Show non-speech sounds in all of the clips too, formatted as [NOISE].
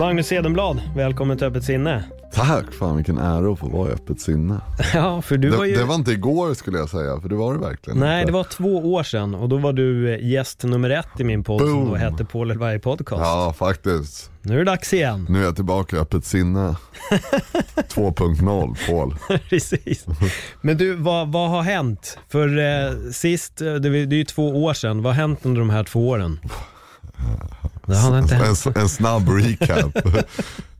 Magnus Edenblad, välkommen till Öppet sinne. Tack, fan vilken ära att få vara i öppet sinne. [LAUGHS] Ja, för du det, var ju... det var inte igår skulle jag säga, för det var det verkligen Nej, inte. det var två år sedan och då var du eh, gäst nummer ett i min podd som Boom. då hette Paul Elberg Podcast. Ja, faktiskt. Nu är det dags igen. Nu är jag tillbaka i öppet sinne. [LAUGHS] 2.0, Paul. [LAUGHS] Precis. Men du, vad, vad har hänt? För eh, sist, eh, det, är- det är ju två år sedan, vad har hänt under de här två åren? Det har inte hänt. En, en snabb recap. [LAUGHS]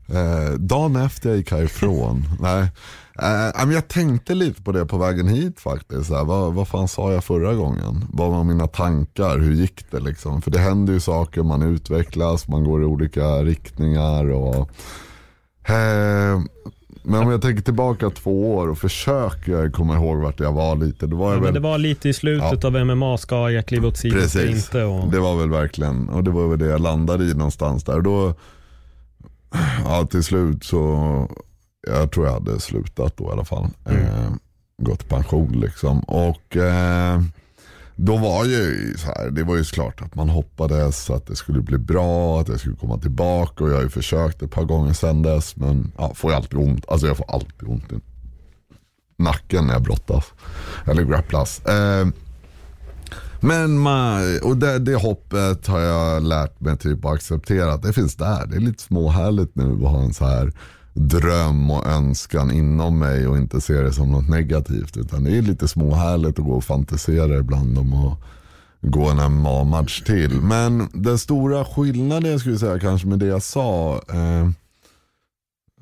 eh, dagen efter jag gick härifrån. Nej. Eh, jag tänkte lite på det på vägen hit faktiskt. Här, vad, vad fan sa jag förra gången? Vad var mina tankar? Hur gick det liksom? För det händer ju saker, man utvecklas, man går i olika riktningar. Och, eh, men om jag tänker tillbaka två år och försöker komma ihåg vart jag var lite. Då var jag Ja, men väl det var lite i slutet av MMA, ska jag kliva åt sidan jag Precis, inte? Och... det var väl verkligen, och det var väl det jag landade i någonstans där. Då, ja till slut så, jag tror jag hade slutat då i alla fall. Mm. Eh, gått i pension liksom. Och eh, då var ju så här, det var ju klart att man hoppades att det skulle bli bra, att jag skulle komma tillbaka och jag har ju försökt ett par gånger sedan dess. Men ja, får jag alltid ont, alltså jag får alltid ont i nacken när jag brottas. Eller grapplas. Eh, men man, och det, det hoppet har jag lärt mig typ att acceptera att det finns där. Det är lite småhärligt nu att ha en så här dröm och önskan inom mig och inte se det som något negativt. Utan det är lite småhärligt att gå och fantisera ibland om att gå en MMA-match till. Men den stora skillnaden jag skulle säga kanske med det jag sa. Eh,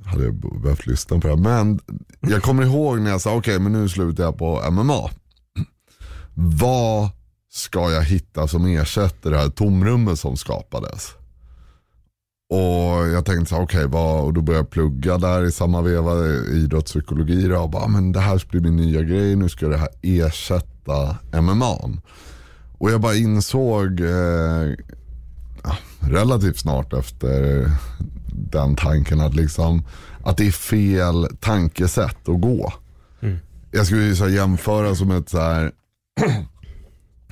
hade jag behövt lyssna på det här. Men jag kommer ihåg när jag sa okej men nu slutar jag på MMA. Vad ska jag hitta som ersätter det här tomrummet som skapades? Och jag tänkte så här, okej, vad, och då började jag plugga där i samma veva, idrottspsykologi då, och bara, men det här blir min nya grej, nu ska det här ersätta MMA. Och jag bara insåg eh, relativt snart efter den tanken att, liksom, att det är fel tankesätt att gå. Jag skulle ju så jämföra som ett så här [CLEARS THROAT]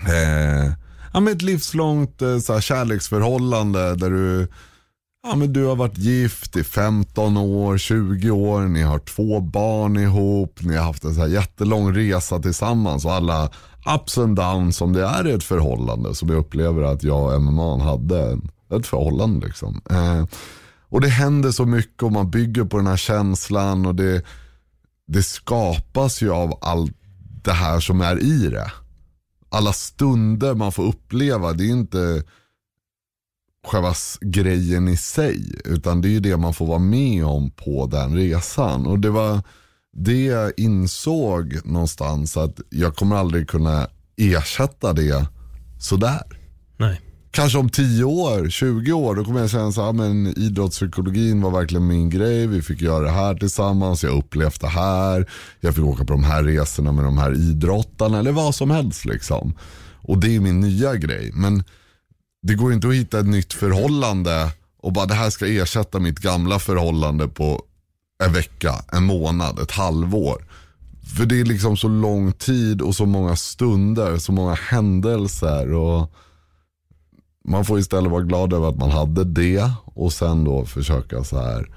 eh, ja, men ett livslångt eh, så här, kärleksförhållande där du, ja, men du har varit gift i 15 år, 20 år, ni har två barn ihop, ni har haft en så här jättelång resa tillsammans och alla ups and downs som det är i ett förhållande som jag upplever att jag och MMA hade ett förhållande. Liksom. Eh, och det händer så mycket och man bygger på den här känslan och det, det skapas ju av allt det här som är i det alla stunder man får uppleva, det är inte själva grejen i sig. Utan det är ju det man får vara med om på den resan. Och det var det jag insåg någonstans att jag kommer aldrig kunna ersätta det sådär. Nej. Kanske om 10 år, 20 år, då kommer jag känna så här, men idrottspsykologin var verkligen min grej. Vi fick göra det här tillsammans, jag upplevde det här. Jag fick åka på de här resorna med de här idrottarna eller vad som helst liksom. Och det är min nya grej. Men det går inte att hitta ett nytt förhållande och bara det här ska ersätta mitt gamla förhållande på en vecka, en månad, ett halvår. För det är liksom så lång tid och så många stunder, så många händelser. och man får istället vara glad över att man hade det och sen då försöka så här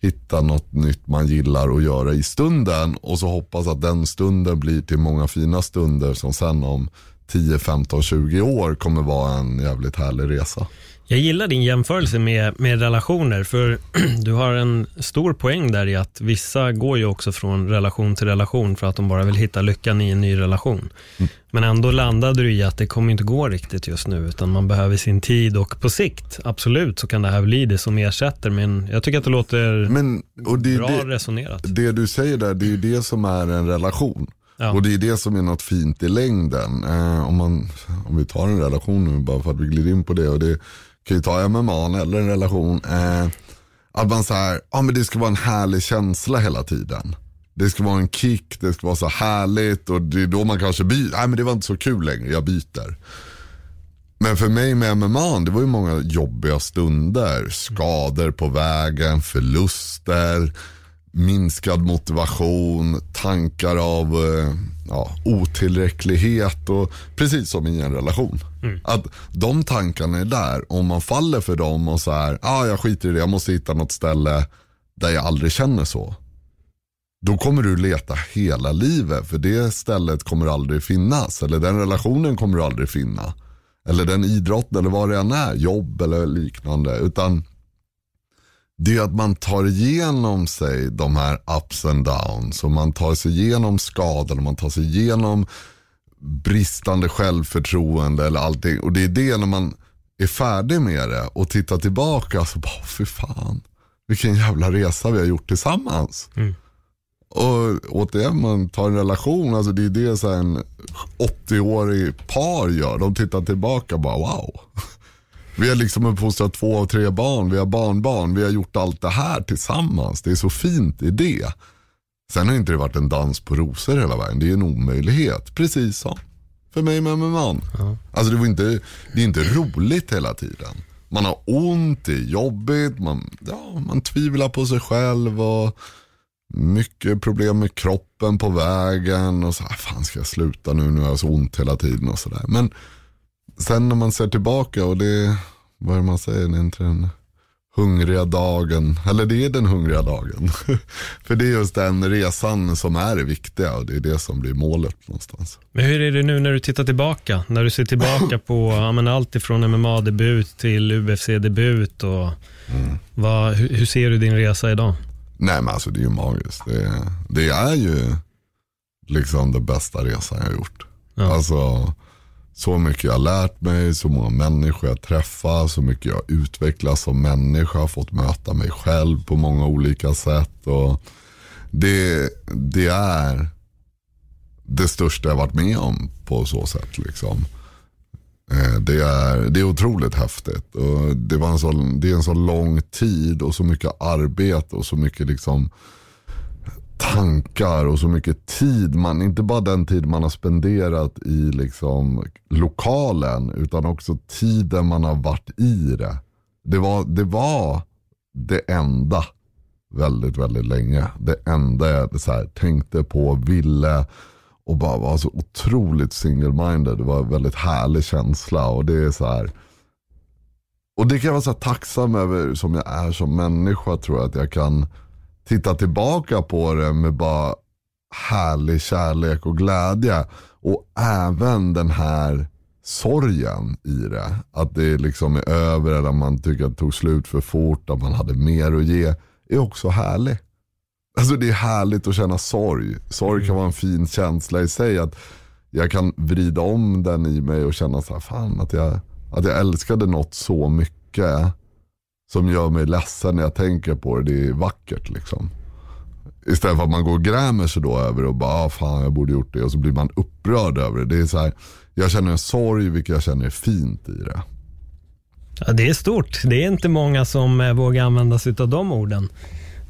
hitta något nytt man gillar att göra i stunden och så hoppas att den stunden blir till många fina stunder som sen om 10, 15, 20 år kommer vara en jävligt härlig resa. Jag gillar din jämförelse med, med relationer, för [CLEARS THROAT] du har en stor poäng där i att vissa går ju också från relation till relation för att de bara vill hitta lyckan i en ny relation. Mm. Men ändå landade du i att det kommer inte gå riktigt just nu, utan man behöver sin tid och på sikt, absolut, så kan det här bli det som ersätter. Men jag tycker att det låter men, det, bra det, resonerat. Det du säger där, det är ju det som är en relation. Ja. Och det är det som är något fint i längden. Eh, om, man, om vi tar en relation nu, bara för att vi glider in på det. Och det kan ju ta MMA eller en relation. Eh, att man säger, ja men det ska vara en härlig känsla hela tiden. Det ska vara en kick, det ska vara så härligt och det är då man kanske byter. Nej men det var inte så kul längre, jag byter. Men för mig med MMA, det var ju många jobbiga stunder. Skador på vägen, förluster minskad motivation, tankar av eh, ja, otillräcklighet och precis som i en relation. Mm. Att de tankarna är där, om man faller för dem och så här, ah, jag skiter i det, jag måste hitta något ställe där jag aldrig känner så. Då kommer du leta hela livet för det stället kommer aldrig finnas. Eller den relationen kommer du aldrig finna. Eller den idrotten eller vad det än är, jobb eller liknande. Utan det är att man tar igenom sig de här ups and downs och man tar sig igenom skador och man tar sig igenom bristande självförtroende eller allting. Och det är det när man är färdig med det och tittar tillbaka så bara, fy fan, vilken jävla resa vi har gjort tillsammans. Mm. Och återigen, man tar en relation, alltså det är det så en 80-årig par gör. De tittar tillbaka och bara wow. Vi har liksom uppfostrat två av tre barn, vi har barnbarn, vi har gjort allt det här tillsammans. Det är så fint i det. Sen har inte det varit en dans på rosor hela vägen, det är en omöjlighet. Precis som för mig med min man. Ja. Alltså det, var inte, det är inte roligt hela tiden. Man har ont, det är jobbigt, man, ja, man tvivlar på sig själv och mycket problem med kroppen på vägen och så här, fan ska jag sluta nu, nu har jag så ont hela tiden och sådär. Men sen när man ser tillbaka och det, vad är det man säger, det är inte den hungriga dagen, eller det är den hungriga dagen. [LAUGHS] För det är just den resan som är det viktiga och det är det som blir målet någonstans. Men hur är det nu när du tittar tillbaka? När du ser tillbaka på ja, allt ifrån MMA-debut till UFC-debut och mm. vad, hur, hur, ser du din resa idag? Nej men alltså det är ju magiskt. Det, det är ju liksom den bästa resan jag har gjort. Ja. Alltså så mycket jag har lärt mig, så många människor jag träffar, så mycket jag har utvecklats som människa, fått möta mig själv på många olika sätt. Och det, det är det största jag varit med om på så sätt. Liksom. Eh, det är, det är otroligt häftigt. Och det, var en så, det är en så lång tid och så mycket arbete och så mycket liksom tankar och så mycket tid. Man, inte bara den tid man har spenderat i liksom lokalen utan också tiden man har varit i det. Det var det, var det enda väldigt, väldigt länge. Det enda jag så här, tänkte på, ville och bara var så otroligt single-minded. Det var en väldigt härlig känsla och det är så här. Och det kan jag vara så tacksam över som jag är som människa tror jag att jag kan titta tillbaka på det med bara härlig kärlek och glädje. Och även den här sorgen i det. Att det liksom är över eller att man tycker att det tog slut för fort, att man hade mer att ge. är också härlig. Alltså det är härligt att känna sorg. Sorg kan vara en fin känsla i sig. Att jag kan vrida om den i mig och känna så här, fan att jag, att jag älskade något så mycket som gör mig ledsen när jag tänker på det. Det är vackert liksom. Istället för att man går och grämer sig då över och bara, ah, fan jag borde gjort det. Och så blir man upprörd över det. Det är så här, jag känner en sorg vilket jag känner är fint i det. Ja, det är stort. Det är inte många som eh, vågar använda sig av de orden.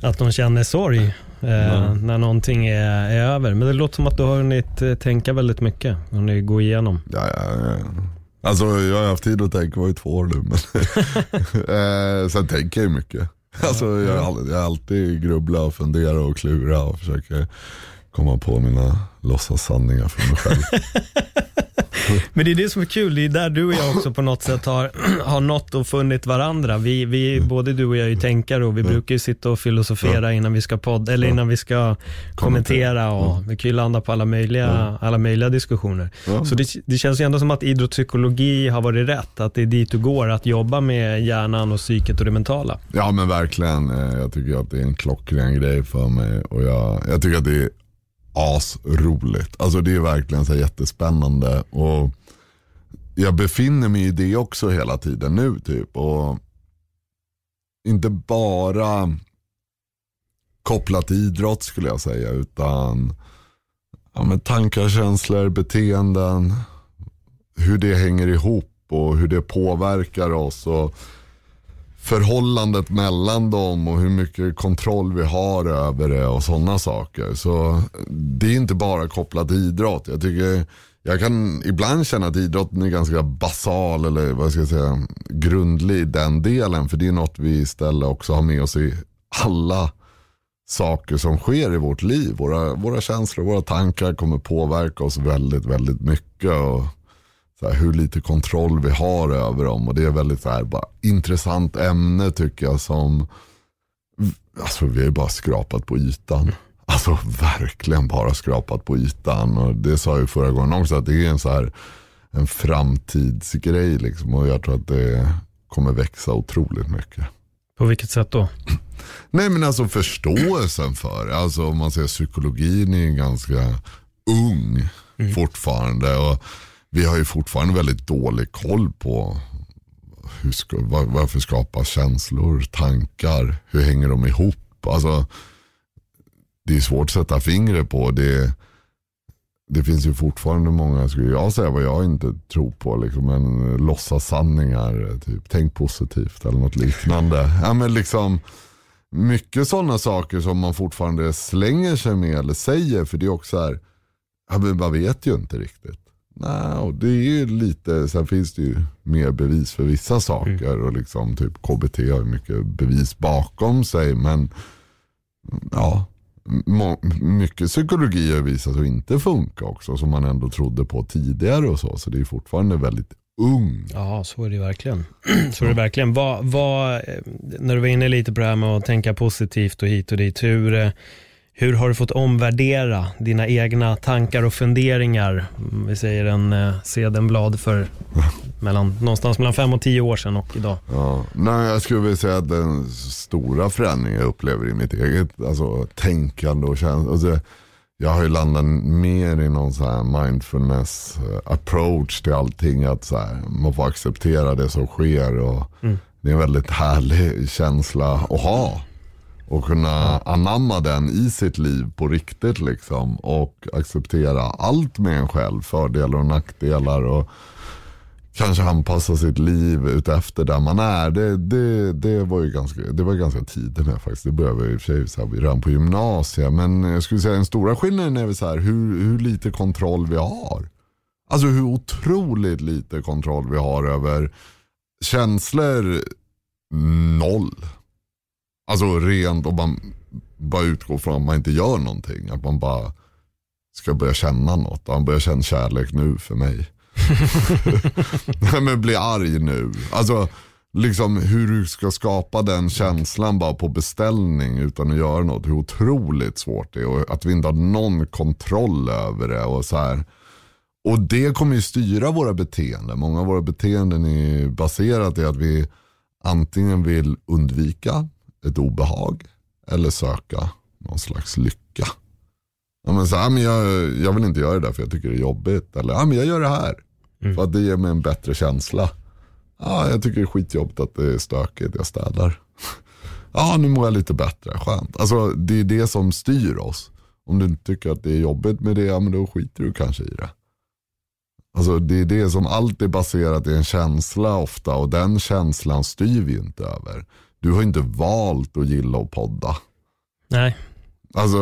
Att de känner sorg eh, när någonting är, är, över. Men det låter som att du har hunnit eh, tänka väldigt mycket. Hunnit gå igenom. Ja, ja, ja. Alltså jag har haft tid att tänka, var ju två år nu. Men [LAUGHS] eh, sen tänker jag mycket. Alltså, jag, jag alltid grubblat och funderat och klurat och försöker komma på mina låtsassanningar för mig själv. [LAUGHS] Men det är det som är kul, det är där du och jag också på något sätt har, [CLEARS THROAT] har nått och funnit varandra. Vi, vi, både du och jag är ju tänkare och vi brukar ju sitta och filosofera innan vi ska podda, eller innan vi ska kommentera och vi kan ju landa på alla möjliga, alla möjliga diskussioner. Så det, det känns ju ändå som att idrottspsykologi har varit rätt, att det är dit du går, att jobba med hjärnan och psyket och det mentala. Ja men verkligen. Eh, Jag tycker att det är en klockren grej för mig. Och jag, jag tycker att det är asroligt. Alltså det är verkligen så jättespännande. Och jag befinner mig i det också hela tiden nu typ. Och inte bara kopplat till idrott skulle jag säga. Utan ja, men tankar, känslor, beteenden. Hur det hänger ihop och hur det påverkar oss. Och förhållandet mellan dem och hur mycket kontroll vi har över det och sådana saker. Så det är inte bara kopplat till idrott. Jag tycker jag kan ibland känna att idrotten är ganska basal eller vad ska jag säga grundlig i den delen. För det är något vi istället också har med oss i alla saker som sker i vårt liv. Våra, våra känslor, våra tankar kommer påverka oss väldigt, väldigt mycket. Och här, hur lite kontroll vi har över dem. Och det är väldigt så här, bara, intressant ämne tycker jag som, alltså vi har ju bara skrapat på ytan. Alltså verkligen bara skrapat på ytan. Och det sa jag ju förra gången också, att det är en så här en framtidsgrej liksom. Och jag tror att det kommer växa otroligt mycket. På vilket sätt då? Nej men alltså förståelsen för det. Alltså om man säger psykologin är ganska ung fortfarande. Och vi har ju fortfarande väldigt dålig koll på hur ska, var, varför skapas känslor, tankar, hur hänger de ihop? Alltså, det är svårt att sätta fingret på. Det, det finns ju fortfarande många, skulle jag säga vad jag inte tror på, liksom en låtsassanningar. Typ, tänk positivt eller något liknande. Ja, men liksom, mycket sådana saker som man fortfarande slänger sig med eller säger. För det är också här, ja, man vet ju inte riktigt. Nej, och det är ju lite, sen finns det ju mer bevis för vissa saker. Och liksom typ KBT har mycket bevis bakom sig. Men ja, mycket psykologi har visat sig inte funka också. Som man ändå trodde på tidigare och så. Så det är fortfarande väldigt ung. Ja, så är det verkligen. [CLEARS THROAT] så är det verkligen. Vad, vad, när du var inne lite på det här med att tänka positivt och hit och dit, hur, eh, hur har du fått omvärdera dina egna tankar och funderingar? Mm, Vi säger en eh, sedenblad för mellan, någonstans mellan fem och tio år sedan och idag. Ja, nej, jag skulle vilja säga att den stora förändringen jag upplever i mitt eget alltså, tänkande och känsla. Alltså, jag har ju landat mer i någon så här mindfulness eh, approach till allting. Att så här, man får acceptera det som sker. Och Det är en väldigt härlig känsla att ha. Och kunna anamma den i sitt liv på riktigt liksom. Och acceptera allt med en själv. Fördelar och nackdelar. Och kanske anpassa sitt liv utefter där man är. Det, det, det var ju ganska, det var ganska tidigt med faktiskt. Det började i och för sig redan på gymnasiet. Men jag skulle säga den stora skillnaden är väl så här, hur, hur lite kontroll vi har. Alltså hur otroligt lite kontroll vi har över känslor noll. Alltså rent om man bara utgår från att man inte gör någonting. Att man bara ska börja känna något. Man börjar känna kärlek nu för mig. Nej [LAUGHS] men bli arg nu. Alltså liksom hur du ska skapa den känslan bara på beställning utan att göra något. Hur otroligt svårt det är och att vi inte har någon kontroll över det. Och så här. Och det kommer ju styra våra beteenden. Många av våra beteenden är baserat i att vi antingen vill undvika ett obehag eller söka någon slags lycka. Ja, men så, ja, men jag, jag vill inte göra det där för jag tycker det är jobbigt. Eller ja, men jag gör det här. För att det ger mig en bättre känsla. Ja, jag tycker det är skitjobbigt att det är stökigt, jag städar. [LAUGHS] Ja, nu mår jag lite bättre, skönt. Alltså det är det som styr oss. Om du inte tycker att det är jobbigt med det, ja men då skiter du kanske i det. Alltså det är det som alltid är baserat i en känsla ofta och den känslan styr vi inte över. Du har inte valt att gilla att podda. Nej, Alltså,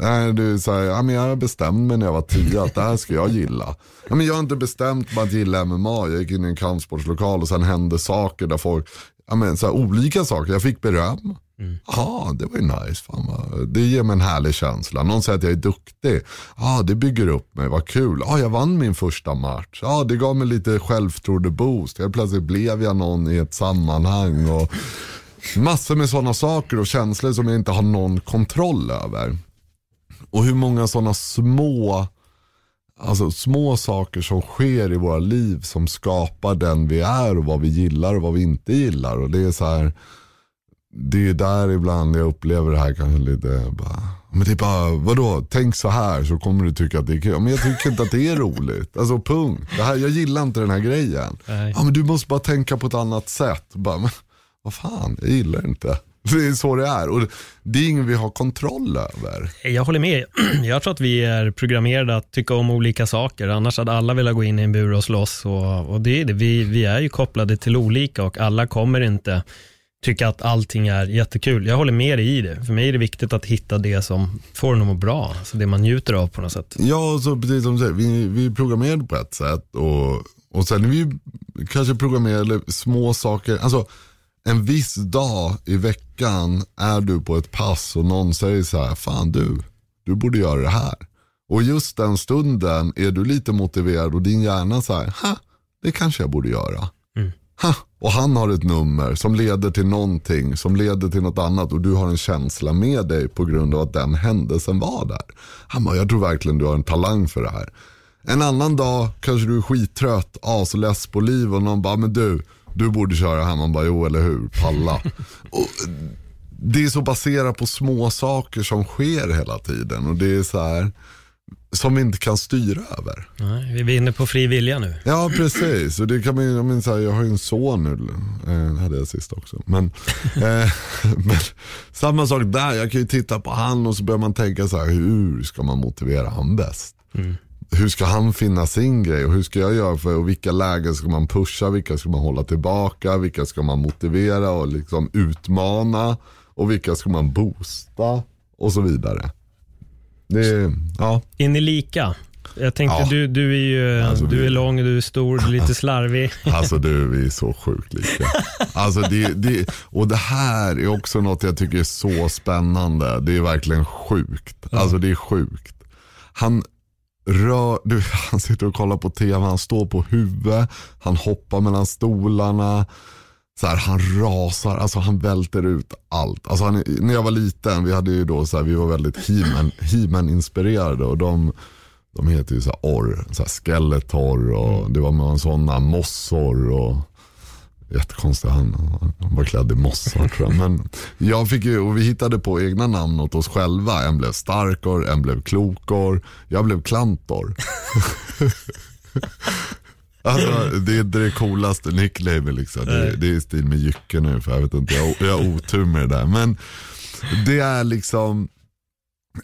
nej, så här, ja, men jag bestämde mig när jag var tio att det här ska jag gilla. Ja, men jag har inte bestämt mig att gilla MMA. Jag gick in i en kampsportslokal och sen hände saker där folk, ja, men, så här, olika saker. Jag fick beröm. Mm. Ja, det var ju nice. Fan vad, det ger mig en härlig känsla. Någon säger att jag är duktig. Ja, det bygger upp mig. Vad kul. Ja, jag vann min första match. Ja, det gav mig lite självförtroende-boost. Helt plötsligt blev jag någon i ett sammanhang. Och massor med sådana saker och känslor som jag inte har någon kontroll över. Och hur många sådana små Alltså små saker som sker i våra liv som skapar den vi är och vad vi gillar och vad vi inte gillar. Och det är så här, det är där ibland jag upplever det här kanske lite bara, men det är bara, vadå, tänk så här så kommer du tycka att det är kul. Men jag tycker inte att det är roligt. Alltså punkt. Det här, jag gillar inte den här grejen. Nej. Ja men du måste bara tänka på ett annat sätt. Bara, men, vad fan, jag gillar inte. Det är så det är och det är ingen vi har kontroll över. Jag håller med. [CLEARS THROAT] Jag tror att vi är programmerade att tycka om olika saker. Annars hade alla velat gå in i en bur och slåss. Och, och det är det. Vi, vi är ju kopplade till olika och alla kommer inte tycka att allting är jättekul. Jag håller med dig i det. För mig är det viktigt att hitta det som får en att må bra. Alltså det man njuter av på något sätt. Ja, så precis som du säger, vi, vi är programmerade på ett sätt och, och sen är vi kanske programmerade små saker. Alltså en viss dag i veckan är du på ett pass och någon säger så här, fan du, du borde göra det här. Och just den stunden är du lite motiverad och din hjärna så här, ha, det kanske jag borde göra. Ha, och han har ett nummer som leder till någonting, som leder till något annat och du har en känsla med dig på grund av att den händelsen var där. Han bara, jag tror verkligen du har en talang för det här. En annan dag kanske du är skittrött, asless på liv och någon bara, men du, du borde köra här. Man bara, jo eller hur, palla. [LAUGHS] och, det är så baserat på små saker som sker hela tiden och det är så här som vi inte kan styra över. Nej, vi är inne på fri vilja nu. Ja, precis. Och det kan man, jag, minns, jag har ju en son nu, eh, hade jag sist också. Men, [LAUGHS] eh, [LAUGHS] men samma sak där, jag kan ju titta på han och så börjar man tänka så här, hur ska man motivera han bäst? Mm. Hur ska han finna sin grej och hur ska jag göra för och vilka lägen ska man pusha, vilka ska man hålla tillbaka, vilka ska man motivera och liksom utmana och vilka ska man boosta och så vidare. Det ja. Är ni lika? Jag tänkte, Ja. du, du är ju Alltså, du vi- är lång, du är stor, du är lite slarvig. [LAUGHS] Alltså du, vi är så sjukt lika. Alltså det, det, och det här är också något jag tycker är så spännande. Det är verkligen sjukt. Alltså det är sjukt. Han rör, du, han sitter och kollar på tv, han står på huvudet, han hoppar mellan stolarna. Så här, han rasar, alltså han välter ut allt. Alltså han, är- när jag var liten, vi hade ju då så här, vi var väldigt He-Man He-Man inspirerade och de, de heter ju så här orr, så här Skeletor och det var med sådana mossor och jättekonstigt, han, han var klädd i mossar tror jag. Men jag fick ju, och vi hittade på egna namn åt oss själva. En blev Starkor, en blev Klokor, jag blev Klantor. [LAUGHS] Alltså, det är inte det coolaste nickname liksom. Det, det är i stil med Jycke nu för jag vet inte, jag, jag har otur med det där. Men det är liksom,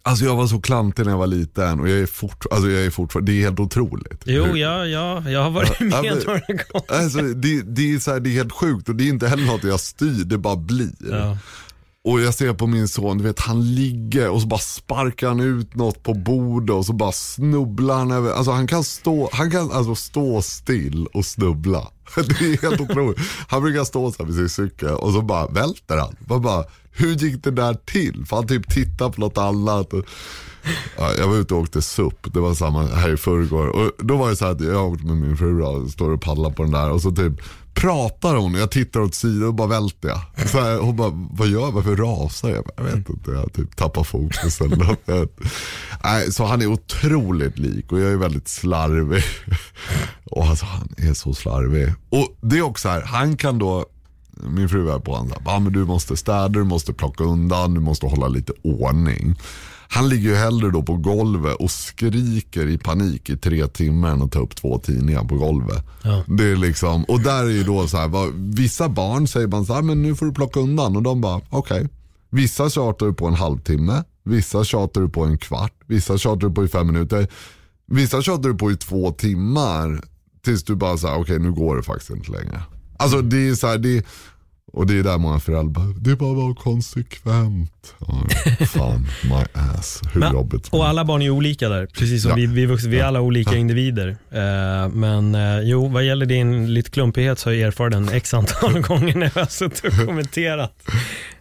alltså jag var så klantig när jag var liten och jag är, fort, alltså jag är fortfarande, det är helt otroligt. Jo, Hur- ja, ja, jag har varit Ja, med men- några gånger. Alltså, det, det, är så här, det är helt sjukt och det är inte heller något jag styr, det bara blir. Ja. Och jag ser på min son, du vet han ligger och så bara sparkar han ut något på bordet och så bara snubblar han över. Alltså han kan stå, han kan alltså stå still och snubbla. [LAUGHS] Det är helt otroligt. Han brukar stå så här vid sin cykel och så bara välter han. Man bara, hur gick det där till? För han typ tittar på något annat. Ja, jag var ute och åkte SUP, det var samma här i förrgår. Och då var det så här att jag åkte med min fru och står och paddlar på den där och så typ pratar hon och jag tittar åt sidan och bara välter jag. Så här, hon bara, vad gör jag? Varför rasar jag? Jag vet inte, jag typ tappar fokus eller något. Nej, Så han är otroligt lik och jag är väldigt slarvig. Och alltså han är så slarvig. Och det är också så här, han kan då min fru är på honom, ah, men du måste städa, du måste plocka undan, du måste hålla lite ordning. Han ligger ju hellre då på golvet och skriker i panik i tre timmar än att ta upp två tidningar på golvet. Ja. Det är liksom, och där är ju då så här, vad, vissa barn säger man så här, men nu får du plocka undan och de bara, okej. Vissa tjatar du på en halvtimme, vissa tjatar du på en kvart, vissa tjatar du på i fem minuter. Vissa tjatar du på i två timmar tills du bara säger okej nu går det faktiskt inte längre. Alltså det är så här, det och det är där många föräldrar bara, det är bara vara konsekvent. Ja, fan, my ass. Hur Men, jobbigt och alla barn är olika där, precis som Ja. vi, vi, vuxna, vi är alla olika individer. Eh, men eh, jo, vad gäller din lite klumpighet så har jag erfarit den x antal [LAUGHS] gånger när jag har suttit och kommenterat.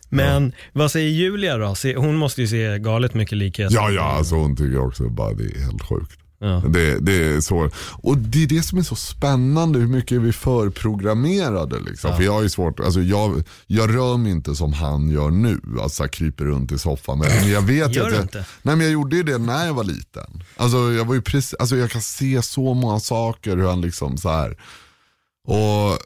Men vad säger Julia då? Hon måste ju se galet mycket likheter. Ja, ja, alltså hon tycker också bara det är helt sjukt. Ja. Det, det är så. Och det är det som är så spännande, hur mycket är vi förprogrammerade. Liksom. För jag är svårt, alltså jag, jag rör mig inte som han gör nu, alltså kryper runt i soffan. Men jag vet Gör att jag, inte? Nej men jag gjorde ju det när jag var liten. Alltså jag var ju precis, alltså jag kan se så många saker hur han liksom så här. Och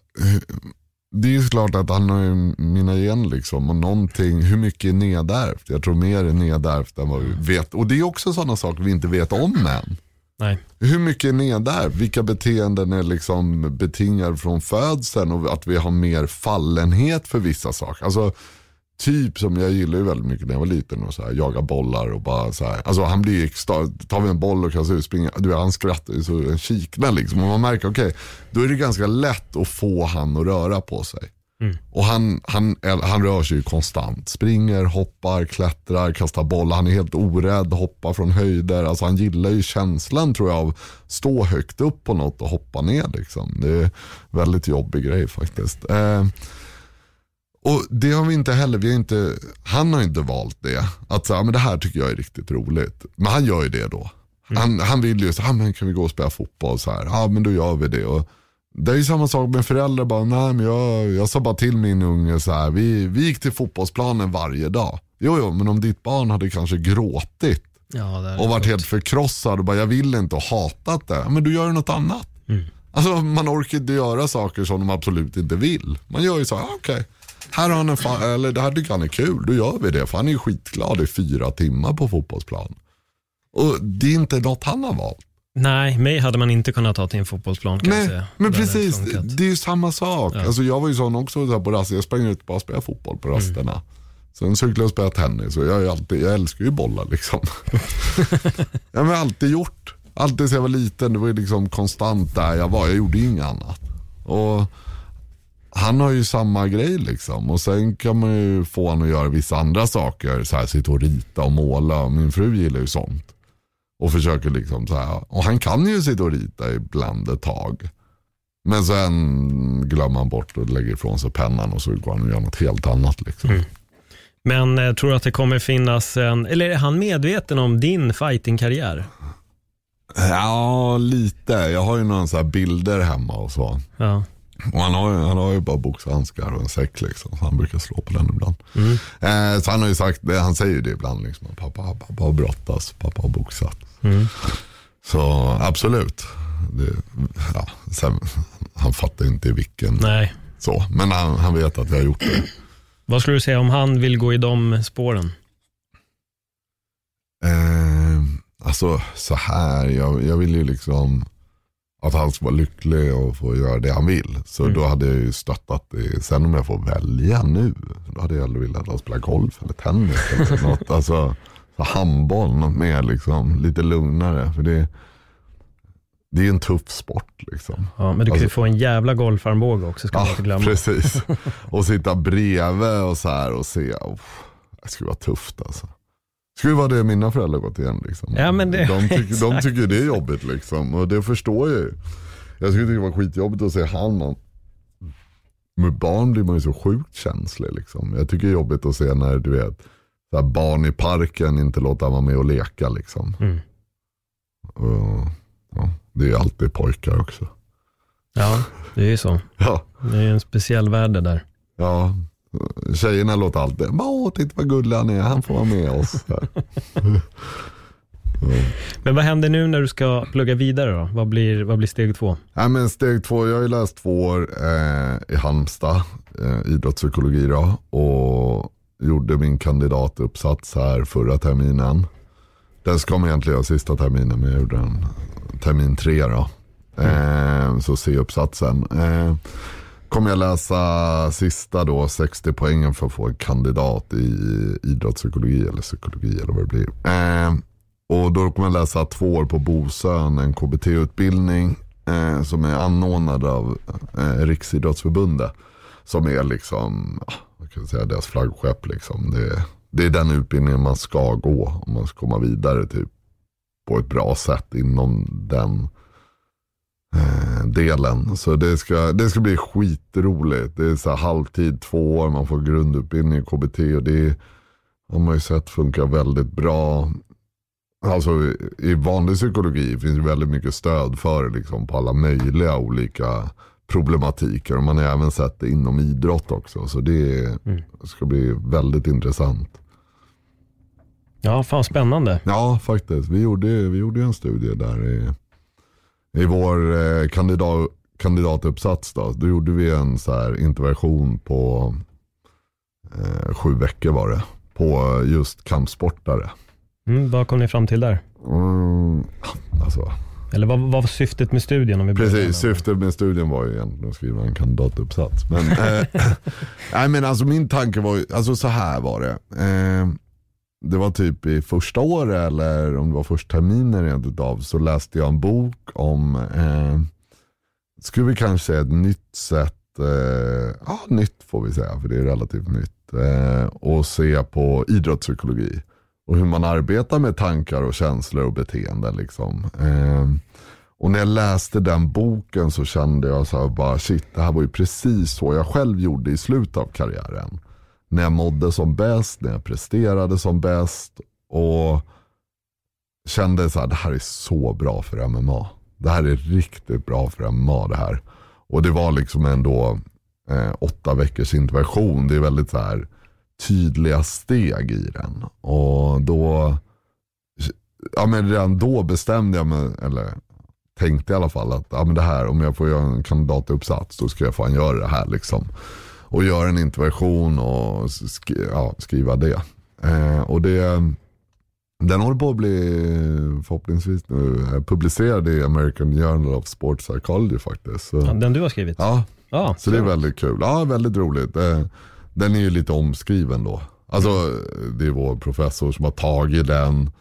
det är ju klart att han har ju mina gener liksom och någonting, hur mycket är nedärvt? Jag tror mer är nedärvt än vad vi vet. Och det är också sådana saker vi inte vet om än. Nej. Hur mycket är ni där? Vilka beteenden är liksom betingade från födseln och att vi har mer fallenhet för vissa saker. Alltså typ som jag gillar ju väldigt mycket när jag var liten och så här, jaga bollar och bara så här. Alltså han blir ju tar vi en boll och kastar ut, springer, du vet, han skrattar ju så en kiknar liksom. Och man märker, okej, då är det ganska lätt att få han att röra på sig. Och han, han, han rör sig ju konstant. Springer, hoppar, klättrar, kastar boll. Han är helt orädd, hoppar från höjder. Alltså han gillar ju känslan tror jag av stå högt upp på något och hoppa ner. Liksom. Det är en väldigt jobbig grej faktiskt. Eh, och det har vi inte heller, vi har inte, han har inte valt det. Att säga, men det här tycker jag är riktigt roligt. Men han gör ju det då. Han, han vill ju, så, ah, men kan vi gå och spela fotboll? Så här, ja men då gör vi det. Och det är ju samma sak med föräldrar, bara, nej men jag, jag sa bara till min unge så här, vi, vi gick till fotbollsplanen varje dag. Jo, jo, men om ditt barn hade kanske gråtit Ja, och varit helt förkrossad och bara jag vill inte och hatat det. Men du gör ju något annat. Alltså man orkar inte göra saker som de absolut inte vill. Man gör ju så här, ah, okej. Här har han en fa- eller det här tycker han är kul, då gör vi det. För han är ju skitglad i fyra timmar på fotbollsplan. Och det är inte något han har valt. Nej, mig hade man inte kunnat ta till en fotbollsplan kan Nej, säga. men Det precis, funkat. det är ju samma sak. Alltså, jag var ju sån också så på raster, jag sprang ut och bara spelade fotboll på rasterna. Sen cyklade jag och spelade tennis och jag, alltid, jag älskar ju bollar liksom. [LAUGHS] jag har alltid gjort. Alltid sedan jag var liten, det var ju liksom konstant där jag var. Jag gjorde inget annat. Och han har ju samma grej liksom. Och sen kan man ju få honom att göra vissa andra saker. Så här, sitta och rita och måla. Min fru gillar ju sånt. Och försöker liksom så här. Och han kan ju sitta och rita ibland ett tag. Men sen glömmer han bort och lägger ifrån sig pennan och så går han och gör något helt annat. Liksom. Men eh, tror du att det kommer finnas en, eller är han medveten om din fightingkarriär? Ja, lite. Jag har ju några så bilder hemma och så. Ja. Och han har, han har ju bara boxhandskar och en säck liksom. Så han brukar slå på den ibland. Eh, så han har ju sagt, det, han säger ju det ibland liksom. Pappa, pappa har brottats, pappa har boxat. Så absolut. Det, ja, sen, han fattar inte vilken Nej. så. Men han, han vet att jag har gjort det. Vad skulle du säga om han vill gå i de spåren? Eh, alltså så här, jag, jag vill ju liksom att han ska vara lycklig och få göra det han vill. Så då hade jag ju stöttat det. Sen om jag får välja nu, då hade jag hellre velat att han spelar golf eller tennis eller [LAUGHS] något. Alltså så handboll, något mer liksom, lite lugnare. För det, det är en tuff sport liksom. Ja, men du kan ju Alltså- få en jävla golfarmbåge också, ska man Ja, inte glömma. precis. [LAUGHS] Och sitta bredvid och så här och se. Oh, det skulle vara tufft alltså. Skulle vara det mina föräldrar gått igen. Liksom. Ja, men det- de, tycker, de tycker det är jobbigt liksom. Och det förstår jag ju. Jag skulle tycka det var skitjobbigt att se han. Man. Med barn blir man ju så sjukt känslig. Liksom. Jag tycker det är jobbigt att se när du vet så barn i parken inte låter vara med och leka. Liksom. Mm. Och, ja, det är alltid pojkar också. Ja, det är ju så. [LAUGHS] Ja. Det är en speciell värld det där. Ja, tjejerna låter alltid, åh titta vad gullig han är, han får vara med oss. [LAUGHS] Men vad händer nu när du ska plugga vidare då? Vad blir, vad blir steg två? Ja, men steg två, jag har ju läst två år eh, i Halmstad, eh, idrottspsykologi då, och gjorde min kandidatuppsats här förra terminen. Den ska man egentligen göra sista terminen, men jag gjorde den termin tre då. Eh, så C-uppsatsen. Eh, kommer jag läsa sista då, 60 poängen för att få en kandidat i idrottspsykologi eller psykologi eller vad det blir. Eh, och då kommer jag läsa två år på Bosön, en KBT-utbildning eh, som är anordnad av eh, Riksidrottsförbundet. Som är liksom, ah, vad kan jag säga, deras flaggskepp. Liksom. Det, det är den utbildningen man ska gå om man ska komma vidare typ, på ett bra sätt inom den eh, delen. Så det ska, det ska bli skitroligt. Det är så halvtid, två år, man får grundutbildning i KBT och det har man ju sett funkar väldigt bra. Alltså i vanlig psykologi finns det väldigt mycket stöd för liksom, på alla möjliga olika problematiker. Och man har även sett det inom idrott också. Så det mm. ska bli väldigt intressant. Ja, fan spännande. Ja, faktiskt. Vi gjorde, vi gjorde en studie där i, i vår eh, kandidat, kandidatuppsats. Då, då gjorde vi en så här intervention på eh, sju veckor var det. På just kampsportare. Mm, vad kom ni fram till där? Mm, alltså. Eller vad, vad var syftet med studien? Om vi Precis, syftet med studien var ju egentligen att skriva en kandidatuppsats. Men, [LAUGHS] eh, nej, men alltså min tanke var ju, alltså så här var det. Eh, det var typ i första året eller om det var första terminen rent utav så läste jag en bok om, eh, skulle vi kanske säga ett nytt sätt, eh, ja nytt får vi säga för det är relativt nytt, eh, och se på idrottspsykologi och hur man arbetar med tankar och känslor och beteenden. Liksom. Eh, och när jag läste den boken så kände jag så här bara shit, det här var ju precis så jag själv gjorde i slutet av karriären. När jag mådde som bäst, när jag presterade som bäst och kände så här, det här är så bra för MMA. Det här är riktigt bra för MMA det här. Och det var liksom ändå eh, åtta veckors intervention. Det är väldigt så här tydliga steg i den. Och då, ja men redan då bestämde jag mig, eller tänkte i alla fall att ja, men det här, om jag får göra en kandidatuppsats då ska jag fan göra det här liksom. Och göra en intervention och sk ja, skriva det. Eh, och det den håller på att bli förhoppningsvis nu publicerad i American Journal of Sports Psychology faktiskt. Så, ja, den du har skrivit? Ja, ah, så det är väldigt kul. Ja, väldigt roligt. Eh, den är ju lite omskriven då. Alltså det är vår professor som har tagit den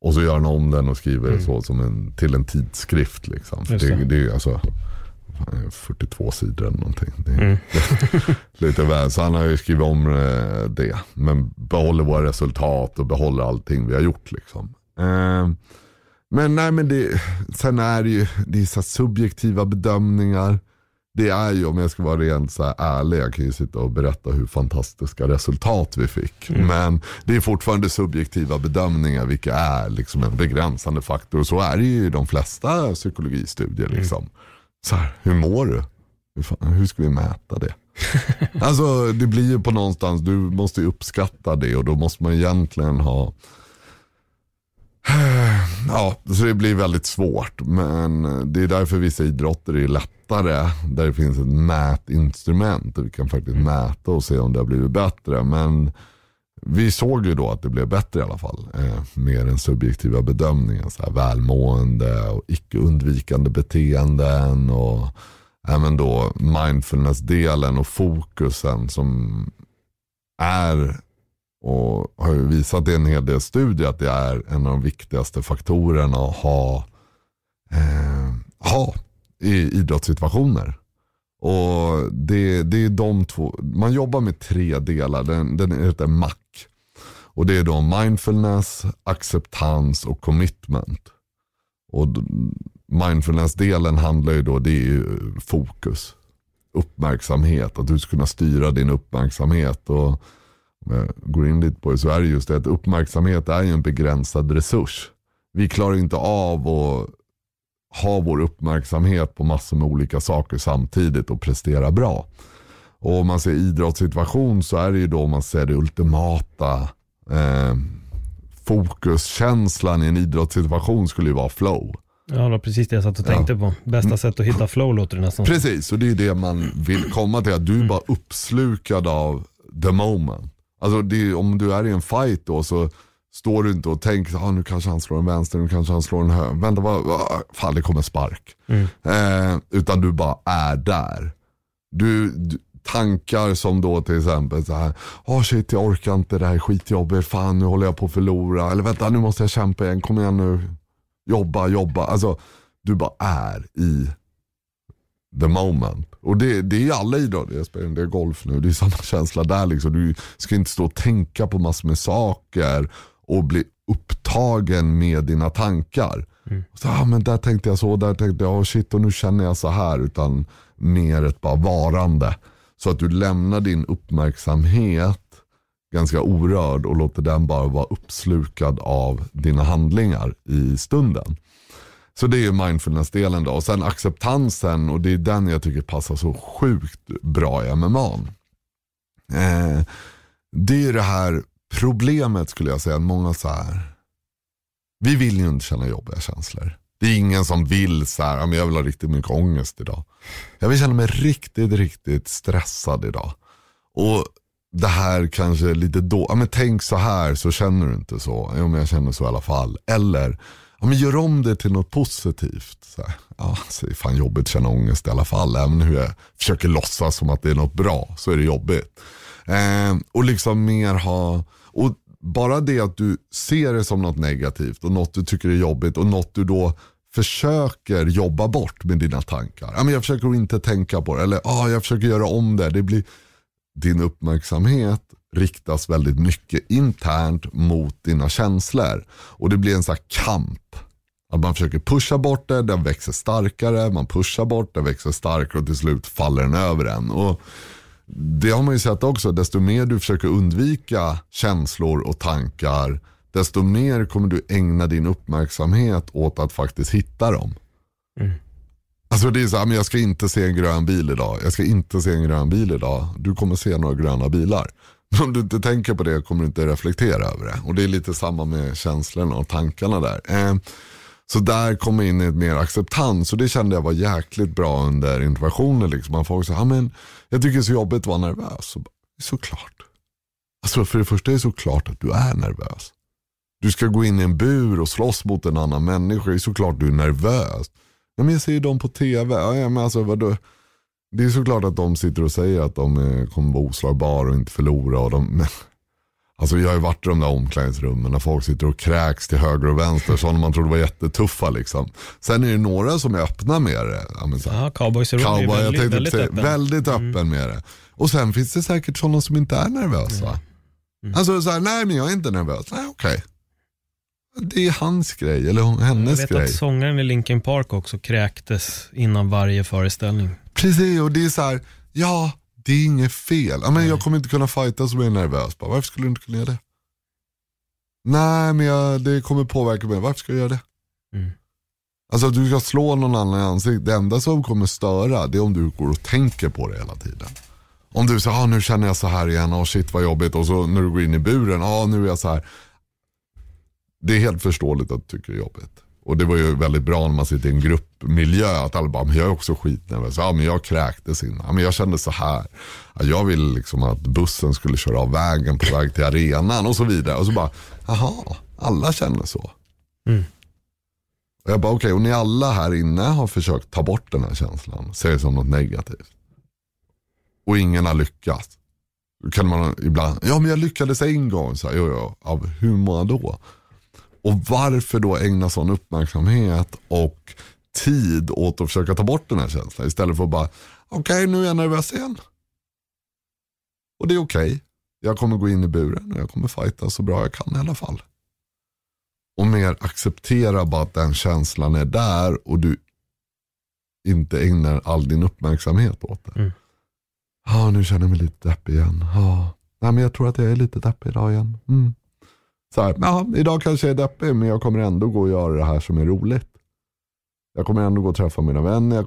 och så gör han om den och skriver mm. så som en, till en tidskrift. Liksom. Det. Det, det, är alltså 42 sidor eller någonting. Det, mm. [LAUGHS] lite väl. Så han har ju skrivit om eh, det. Men behåller våra resultat och behåller allting vi har gjort. Liksom. Eh, men nej men det, sen är det ju det är så subjektiva bedömningar det är ju, om jag ska vara rent så här ärlig, jag kan ju sitta och berätta hur fantastiska resultat vi fick. Mm. Men det är fortfarande subjektiva bedömningar, vilka är liksom en begränsande faktor. Och så är det ju i de flesta psykologistudier. Mm. Så här, hur mår du? Hur, fan, hur ska vi mäta det? [LAUGHS] alltså det blir ju på någonstans, du måste ju uppskatta det och då måste man egentligen ha [SIGHS] Ja, så det blir väldigt svårt. Men det är därför vissa idrotter är lättare. Där det finns ett mätinstrument. Och vi kan faktiskt mm. mäta och se om det har blivit bättre. Men vi såg ju då att det blev bättre i alla fall. Eh, med den subjektiva bedömningen. Så här, välmående och icke undvikande beteenden. Och även då mindfulness-delen och fokusen som är och har ju visat i en hel del studier att det är en av de viktigaste faktorerna att ha, eh, ha i idrottssituationer. Och det, det är de två, man jobbar med tre delar, den, den heter MAC. Och det är då mindfulness, acceptans och commitment. Och mindfulness-delen handlar ju då, det är ju fokus, uppmärksamhet, att du ska kunna styra din uppmärksamhet. och om jag går in lite på det så är det just det att uppmärksamhet är ju en begränsad resurs. Vi klarar inte av att ha vår uppmärksamhet på massor med olika saker samtidigt och prestera bra. Och om man ser idrottssituation så är det ju då man ser det ultimata eh, fokuskänslan i en idrottssituation skulle ju vara flow. Ja, det var precis det jag satt och tänkte ja. på. Bästa mm. sätt att hitta flow låter det nästan Precis, och det är det man vill komma till. Att du är mm. bara uppslukad av the moment. Alltså det, om du är i en fight då så står du inte och tänker, ah, nu kanske han slår en vänster, nu kanske han slår en höger. Vänta, vad, vad, fan det kommer spark. Mm. Eh, utan du bara är där. Du, du, tankar som då till exempel så här, oh shit jag orkar inte, det här är skitjobbigt, fan nu håller jag på att förlora. Eller vänta nu måste jag kämpa igen, kom igen nu. Jobba, jobba. Alltså du bara är i the moment. Och det, det är alla idrotter, jag spelar en del golf nu, det är samma känsla där. Liksom. Du ska inte stå och tänka på massor med saker och bli upptagen med dina tankar. Mm. Så, ah, men där tänkte jag så, där tänkte jag, oh shit och nu känner jag så här. Utan mer ett bara varande. Så att du lämnar din uppmärksamhet ganska orörd och låter den bara vara uppslukad av dina handlingar i stunden. Så det är mindfulness-delen då. Och sen acceptansen och det är den jag tycker passar så sjukt bra i MMA. Eh, det är ju det här problemet skulle jag säga. Många så här. Vi vill ju inte känna jobbiga känslor. Det är ingen som vill så här, jag vill ha riktigt mycket ångest idag. Jag vill känna mig riktigt, riktigt stressad idag. Och det här kanske är lite då, ja, men tänk så här så känner du inte så. Jo men jag känner så i alla fall. Eller, ja, men gör om det till något positivt. Så här, ja, alltså, så är det fan jobbigt att känna ångest i alla fall. Även hur jag försöker låtsas som att det är något bra så är det jobbigt. Eh, och liksom mer ha, och bara det att du ser det som något negativt och något du tycker är jobbigt och något du då försöker jobba bort med dina tankar. Ja, men jag försöker inte tänka på det eller ah, jag försöker göra om det. det blir, din uppmärksamhet riktas väldigt mycket internt mot dina känslor. Och det blir en sån kamp. Att man försöker pusha bort det, den växer starkare, man pushar bort, den växer starkare och till slut faller den över en. Och det har man ju sett också, desto mer du försöker undvika känslor och tankar, desto mer kommer du ägna din uppmärksamhet åt att faktiskt hitta dem. Mm. Alltså det är så här, men jag ska inte se en grön bil idag. Jag ska inte se en grön bil idag. Du kommer se några gröna bilar. Men om du inte tänker på det kommer du inte reflektera över det. Och det är lite samma med känslorna och tankarna där. Eh, så där kommer in ett mer acceptans och det kände jag var jäkligt bra under interventionen. Liksom. Man folk men jag tycker det är så jobbigt att vara nervös. Så, såklart. Alltså för det första är det såklart att du är nervös. Du ska gå in i en bur och slåss mot en annan människa. Det är såklart du är nervös. Ja, men jag ser ju dem på tv. Ja, men alltså, vadå? Det är såklart att de sitter och säger att de eh, kommer vara oslagbara och inte förlora. Och de, men, alltså jag har ju varit i de där omklädningsrummen när folk sitter och kräks till höger och vänster. Sådana man trodde var jättetuffa liksom. Sen är det några som är öppna med det. Ja, men så ja, cowboys är cowboy, väldigt, jag väldigt säga, öppen. Väldigt mm. öppen mm. med det. Och sen finns det säkert sådana som inte är nervösa. Mm. Mm. Alltså så här, nej men jag är inte nervös. Nej okej. Okay. Det är hans grej, eller hennes grej. Jag vet att sångaren i Linkin Park också kräktes innan varje föreställning. Precis, och det är så här, ja, det är inget fel. Ja, men jag kommer inte kunna fighta så jag är nervös. Bara, varför skulle du inte kunna göra det? Nej, men jag, det kommer påverka mig. Varför ska jag göra det? Mm. Alltså du ska slå någon annan i ansiktet. Det enda som kommer störa det är om du går och tänker på det hela tiden. Om du säger, ah, nu känner jag så här igen, oh shit vad jobbigt. Och så när du går in i buren, ah, nu är jag så här det är helt förståeligt att du tycker det är jobbigt. Och det var ju väldigt bra när man sitter i en gruppmiljö. Att alla bara, men jag är också skitnervös. Ja men jag kräktes innan. Ja, men jag kände så här. Ja, jag ville liksom att bussen skulle köra av vägen på väg till arenan och så vidare. Och så bara, jaha, alla känner så. Mm. Och jag bara, okej, okay, och ni alla här inne har försökt ta bort den här känslan. Ser det som något negativt. Och ingen har lyckats. Då kan man ibland, ja men jag lyckades en gång. Så här, jo, jo, av hur många då? Och varför då ägna sån uppmärksamhet och tid åt att försöka ta bort den här känslan istället för att bara, okej okay, nu är jag nervös igen. Och det är okej. Okay. Jag kommer gå in i buren och jag kommer fighta så bra jag kan i alla fall. Och mer acceptera bara att den känslan är där och du inte ägnar all din uppmärksamhet åt det. Mm. Ja, nu känner jag mig lite deppig igen. Ja, Nej, men jag tror att jag är lite deppig idag igen. Mm så här, ja, idag kanske jag är deppig men jag kommer ändå gå och göra det här som är roligt. Jag kommer ändå gå och träffa mina vänner.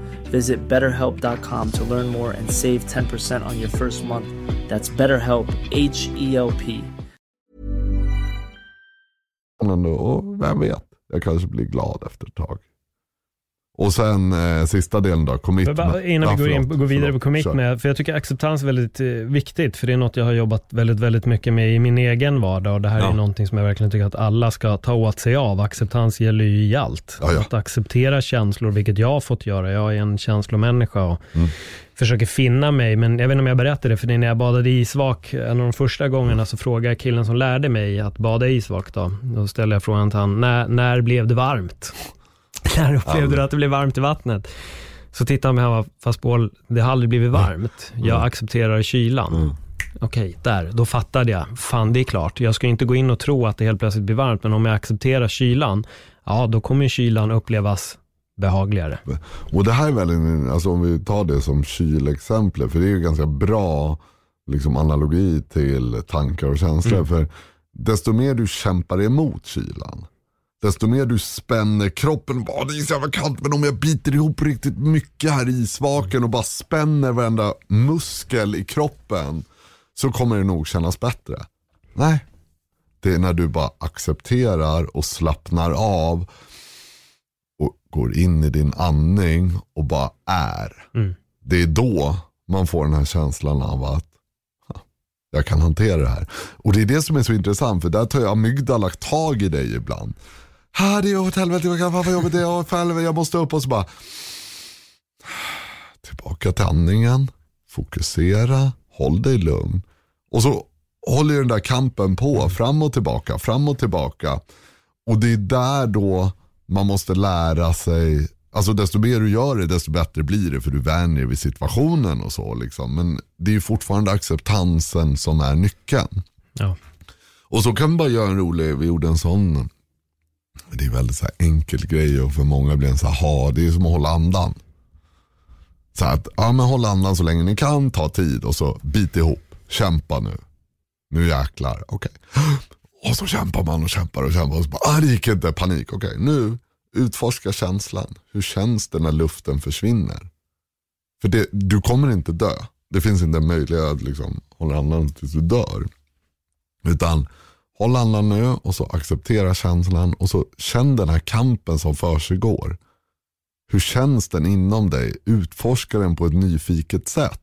Visit betterhelp.com to learn more and save 10% on your first month. That's BetterHelp, H E L P. Vem vet, jag kanske blir glad efter ett tag. Och sen eh, sista delen då, commitment. Bara Innan vi går, in, går vidare förlåt, på commitment, för jag tycker acceptans är väldigt eh, viktigt, för det är något jag har jobbat väldigt, väldigt mycket med i min egen vardag och det här Ja. är någonting som jag verkligen tycker att alla ska ta åt sig av. Acceptans gäller ju i allt. Ja, ja. Att acceptera känslor, vilket jag har fått göra. Jag är en känslomänniska och Mm. försöker finna mig, men jag vet inte om jag berättade det, för det är när jag badade isvak, en av de första gångerna så frågade jag killen som lärde mig att bada isvak då. Då ställde jag frågan till honom, när, när blev det varmt? När upplevde du att det blev varmt i vattnet? Så tittade han på mig fast Paul, det har aldrig blivit varmt. Jag accepterar kylan. Mm. Okej, där, då fattade jag. Fan, det är klart. Jag ska inte gå in och tro att det helt plötsligt blir varmt, men om jag accepterar kylan, ja, då kommer kylan upplevas behagligare. Och det här är väl, alltså om vi tar det som kylexemplet, för det är ju ganska bra liksom, analogi till tankar och känslor. Mm. För desto mer du kämpar emot kylan, desto mer du spänner kroppen. Bara, det är så jävla kallt, men om jag biter ihop riktigt mycket här i isvaken och bara spänner varenda muskel i kroppen så kommer det nog kännas bättre. Nej, det är när du bara accepterar och slappnar av och går in i din andning och bara är. Mm. Det är då man får den här känslan av att "Ha, jag kan hantera det här. Och det är det som är så intressant för där tar ju amygdala tag i dig ibland. Ha, det är åt helvete, jag kan, fan vad jobbigt det är, för helvete, jag måste upp och så bara tillbaka till andningen, fokusera, håll dig lugn. Och så håller ju den där kampen på, fram och tillbaka, fram och tillbaka. Och det är där då man måste lära sig, alltså desto mer du gör det desto bättre blir det för du vänjer vid situationen och så liksom. Men det är ju fortfarande acceptansen som är nyckeln. Ja. Och så kan vi bara göra en rolig, vi gjorde en sån, det är väldigt så här enkel grej och för många blir en så här, ha, det är som att hålla andan. Så att, ja men håll andan så länge ni kan, ta tid och så bit ihop, kämpa nu. Nu jäklar, okej. [GASPS] Och så kämpar man och kämpar och kämpar och så bara, ah, det gick inte, panik, okej. Nu, utforska känslan. Hur känns det när luften försvinner? För det, du kommer inte dö. Det finns inte en möjlighet att liksom, hålla andan tills du dör. Utan håll andan nu och så acceptera känslan och så känn den här kampen som försiggår. Hur känns den inom dig? Utforska den på ett nyfiket sätt.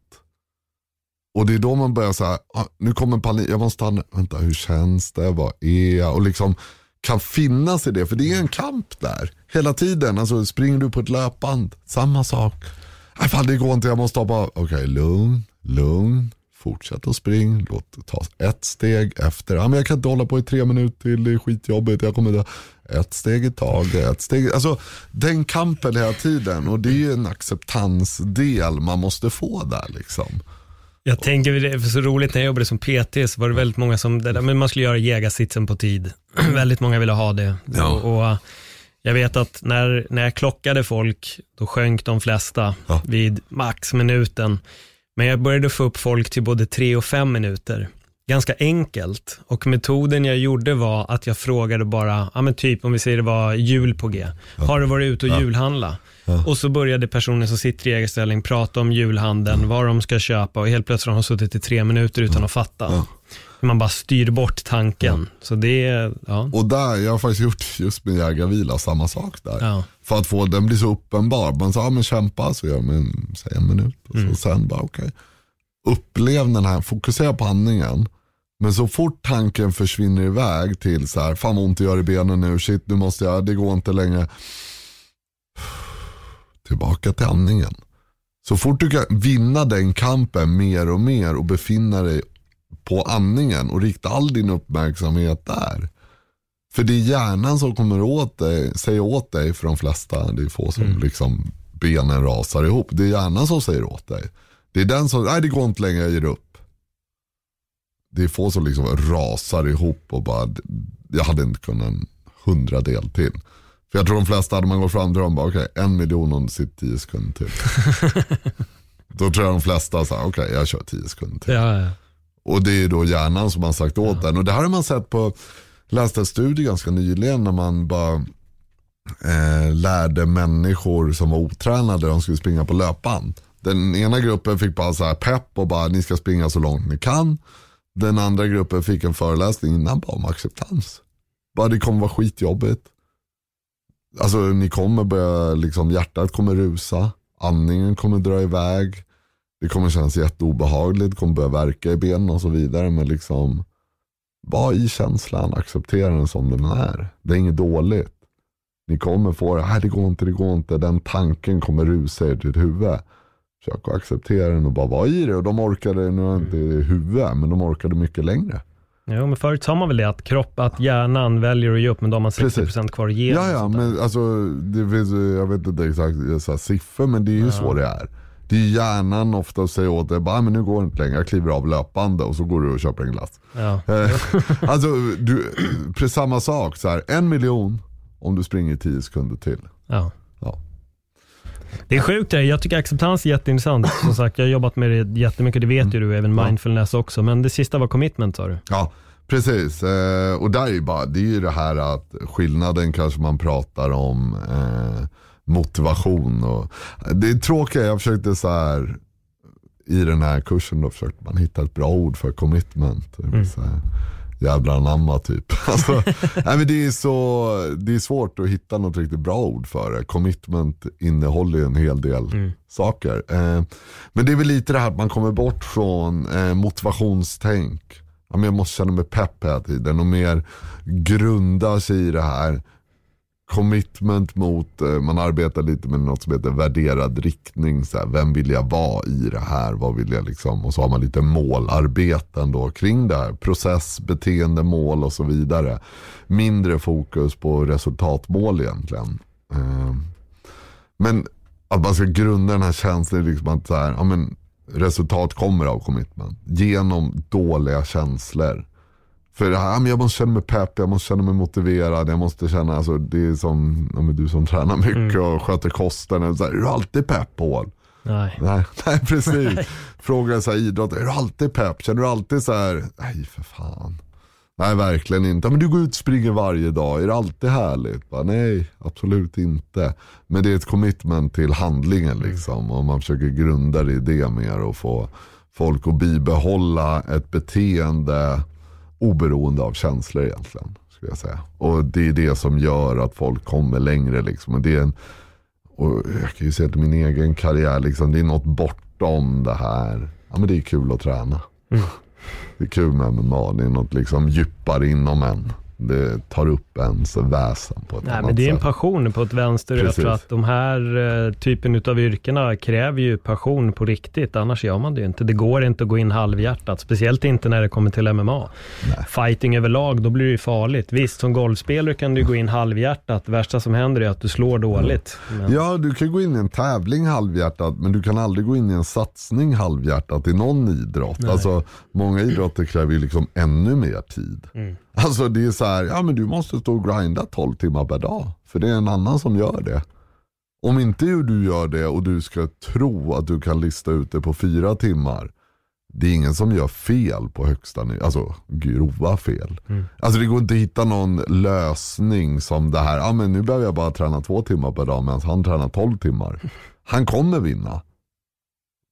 Och det är då man börjar säga, ah, nu kommer panik, jag måste stanna, vänta hur känns det, vad är jag? Och liksom kan finnas i det, för det är en kamp där. Hela tiden, alltså springer du på ett löpband, samma sak. Nej fan det går inte, jag måste hoppa, okej lugn, lugn, fortsätt att spring, låt ta ett steg efter, ja, men jag kan inte hålla på i tre minuter till, det är skitjobbigt, jag kommer dö. Ett steg i taget, ett steg, alltså den kampen hela tiden och det är ju en acceptansdel man måste få där liksom. Jag tänker, det är så roligt när jag jobbade som PT så var det väldigt många som, det där, men man skulle göra jägarsitsen på tid. [CLEARS THROAT] väldigt många ville ha det. Ja. Och, och jag vet att när, när jag klockade folk, då sjönk de flesta Ja. vid max minuten. Men jag började få upp folk till både tre och fem minuter. Ganska enkelt. Och metoden jag gjorde var att jag frågade bara, ja men typ om vi säger det var jul på G. Har du varit ute och julhandla? Och så började personen som sitter i ägarställning prata om julhandeln, vad de ska köpa och helt plötsligt har de suttit i tre minuter utan att fatta. Man bara styr bort tanken. Så det är, ja. Och där, jag har faktiskt gjort just med jägarvila samma sak där. Ja. För att få den bli så uppenbar. Man sa, ja, men kämpa så gör man säg en minut. Och så sen bara okej. Upplev den här, fokusera på andningen. Men så fort tanken försvinner iväg till så här, fan vad ont det gör i benen nu, shit nu måste jag, det går inte längre. Tillbaka till andningen. Så fort du kan vinna den kampen mer och mer och befinna dig på andningen och rikta all din uppmärksamhet där. För det är hjärnan som kommer åt dig, säger åt dig för de flesta, det är få som liksom benen rasar ihop. Det är hjärnan som säger åt dig. Det är den som, nej det går inte längre, jag ger upp. Det är få som liksom rasar ihop och bara, jag hade inte kunnat en hundradel till. För jag tror de flesta, hade man gått fram till dem bara, okej en miljon om sitter tio sekunder till. [LAUGHS] Då tror jag de flesta okej jag kör tio sekunder till. Ja, ja. Och det är då hjärnan som har sagt åt den. Och det här har man sett på, läste en studie ganska nyligen när man bara eh, lärde människor som var otränade, de skulle springa på löpband. Den ena gruppen fick bara så här pepp och bara ni ska springa så långt ni kan. Den andra gruppen fick en föreläsning innan bara om acceptans. Bara det kommer vara skitjobbigt. Alltså ni kommer börja, liksom hjärtat kommer rusa, andningen kommer dra iväg. Det kommer kännas jätteobehagligt, det kommer börja verka i benen och så vidare. Men liksom, var i känslan, acceptera den som den är. Det är inget dåligt. Ni kommer få det, nej det går inte, det går inte. Den tanken kommer rusa er till huvud. Försök att acceptera den och bara vara i det. Och de orkade, nu jag inte i huvudet, men de orkade mycket längre. Jo, men förut sa man väl det, att kropp, att hjärnan väljer att ge upp, men då har man 60% Precis. kvar att ge. Ja, ja, men alltså, det finns, jag vet inte exakt så här, siffror, men det är ju Ja. så det är. Det är hjärnan ofta säger åt dig, bara, "Ah, men nu går det inte längre, jag kliver av löpande och så går du och köper en glass. Ja. Eh, [LAUGHS] alltså, du, precis samma sak, så här, en miljon om du springer 10 sekunder till. Ja. Ja. Det är sjukt det här. Jag tycker acceptans är jätteintressant. [LAUGHS] Som sagt, jag har jobbat med det jättemycket, det vet ju du, även Ja. mindfulness också. Men det sista var commitment sa du. Ja, precis. Eh, och där är ju bara, det är ju det här att skillnaden kanske man pratar om eh, motivation. Och, det är tråkiga, jag försökte så här i den här kursen då försökte man hitta ett bra ord för commitment. Blir Så här, jävla anamma typ. [LAUGHS] Alltså, nej, men det, är så, det är svårt att hitta något riktigt bra ord för det. Commitment innehåller ju en hel del saker. Eh, men det är väl lite det här att man kommer bort från eh, motivationstänk. Ja, men jag måste känna mig pepp hela tiden och mer grunda sig i det här commitment mot, eh, man arbetar lite med något som heter värderad riktning. Så här, vem vill jag vara i det här? Vad vill jag liksom? Och så har man lite målarbeten då kring det här. Process, beteende, mål och så vidare. Mindre fokus på resultatmål egentligen. Eh, men att man ska grunda den här känslan liksom att så här, ja, men, resultat kommer av commitment. Genom dåliga känslor. För ja, men jag måste känna mig pepp, jag måste känna mig motiverad, jag måste känna, alltså, det är som ja, du som tränar mycket och sköter kosten. Så här, är du alltid pepp Paul? Nej. Nej, [LAUGHS] nej precis. Frågar så här, idrott, är du alltid pepp? Känner du alltid så här, nej för fan. Nej verkligen inte. Men du går ut och springer varje dag, är det alltid härligt? Bara, nej, absolut inte. Men det är ett commitment till handlingen liksom. Och man försöker grunda det i det mer och få folk att bibehålla ett beteende oberoende av känslor egentligen. Skulle jag säga. Och det är det som gör att folk kommer längre liksom. Och det är en, och jag kan ju se till min egen karriär, liksom, det är något bortom det här. Ja men det är kul att träna. Det är kul med MMA, det är något liksom djupare inom en. Det tar upp ens väsen på ett Nej, annat men det är en passion på ett vänster. Jag Precis. tror att de här eh, typen av yrkena kräver ju passion på riktigt. Annars gör man det ju inte. Det går inte att gå in halvhjärtat. Speciellt inte när det kommer till MMA. Fighting överlag, då blir det ju farligt. Visst, som golfspelare kan du gå in halvhjärtat. Det värsta som händer är att du slår dåligt. Men, Ja, du kan gå in i en tävling halvhjärtat, men du kan aldrig gå in i en satsning halvhjärtat i någon idrott. Alltså, många idrotter kräver ju liksom ännu mer tid. Mm. Alltså det är så här, ja men du måste stå och grinda 12 timmar per dag. För det är en annan som gör det. Om inte du gör det och du ska tro att du kan lista ut det på fyra timmar. Det är ingen som gör fel på högsta nivå, alltså grova fel. Alltså det går inte att hitta någon lösning som det här, ja men nu behöver jag bara träna två timmar per dag medan han tränar 12 timmar. [LAUGHS] Han kommer vinna.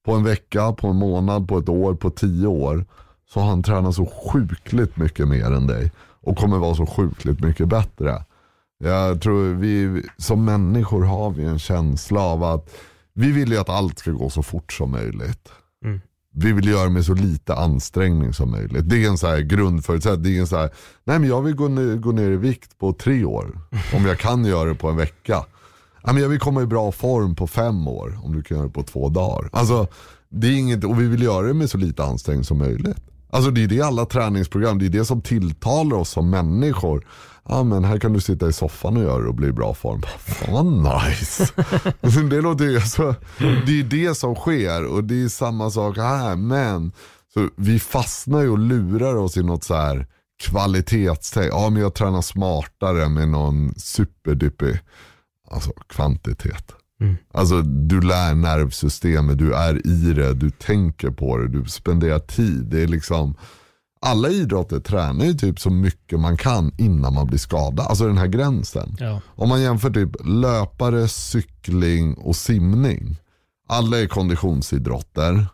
På en vecka, på en månad, på ett år, på tio år. Så har han tränat så sjukligt mycket mer än dig. Och kommer vara så sjukligt mycket bättre. Jag tror vi som människor har vi en känsla av att vi vill ju att allt ska gå så fort som möjligt. Mm. Vi vill göra med så lite ansträngning som möjligt. Det är en så här grundförutsättning. Det är en så här, nej men jag vill gå ner, gå ner i vikt på tre år. Om jag kan göra det på en vecka. Ja, men jag vill komma i bra form på fem år. Om du kan göra det på två dagar. Alltså, det är inget, och vi vill göra det med så lite ansträngning som möjligt. Alltså det är det alla träningsprogram, det är det som tilltalar oss som människor. Ja men här kan du sitta i soffan och göra det och bli i bra form. Fan vad nice. [LAUGHS] det, låter alltså, det är det som sker och det är samma sak här. Men så vi fastnar ju och lurar oss i något så här kvalitetstänk. Ja men jag tränar smartare med någon superdippig alltså, kvantitet. Alltså du lär nervsystemet, du är i det, du tänker på det, du spenderar tid. Det är liksom alla idrotter tränar ju typ så mycket man kan innan man blir skadad. Alltså den här gränsen. Ja. Om man jämför typ löpare, cykling och simning. Alla är konditionsidrotter.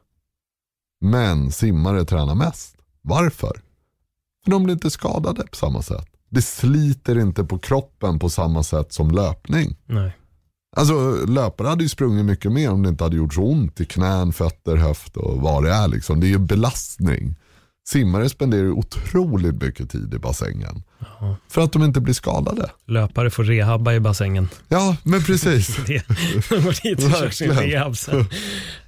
Men simmare tränar mest. Varför? För de blir inte skadade på samma sätt. Det sliter inte på kroppen på samma sätt som löpning. Nej. Alltså löpare hade ju sprungit mycket mer om det inte hade gjort så ont i knän, fötter, höft och vad det är. Liksom. Det är ju belastning. Simmare spenderar ju otroligt mycket tid i bassängen. För att de inte blir skadade. Löpare får rehabba i bassängen. Ja, men precis. [LAUGHS] Det, de går dit och kör sin rehab sen.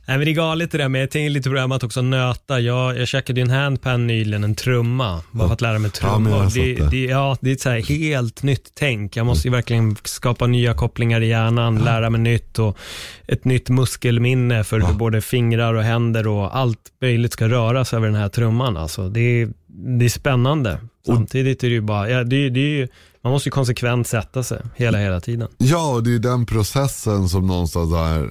Nej, men det är galet det där med, jag tänker lite på det här med att också nöta. Jag, jag käkade ju en handpan nyligen, en trumma, bara för att lära mig Ja, men trummor. har det, det. det, ja, det är ett så helt nytt tänk. Jag måste ju verkligen skapa nya kopplingar i hjärnan, lära mig nytt och ett nytt muskelminne för hur både fingrar och händer och allt möjligt ska röras över den här trumman. Alltså, det, är, det är spännande. Samtidigt är det ju bara, ja, det, det är ju, man måste ju konsekvent sätta sig hela, hela tiden. Ja, och det är den processen som någonstans är,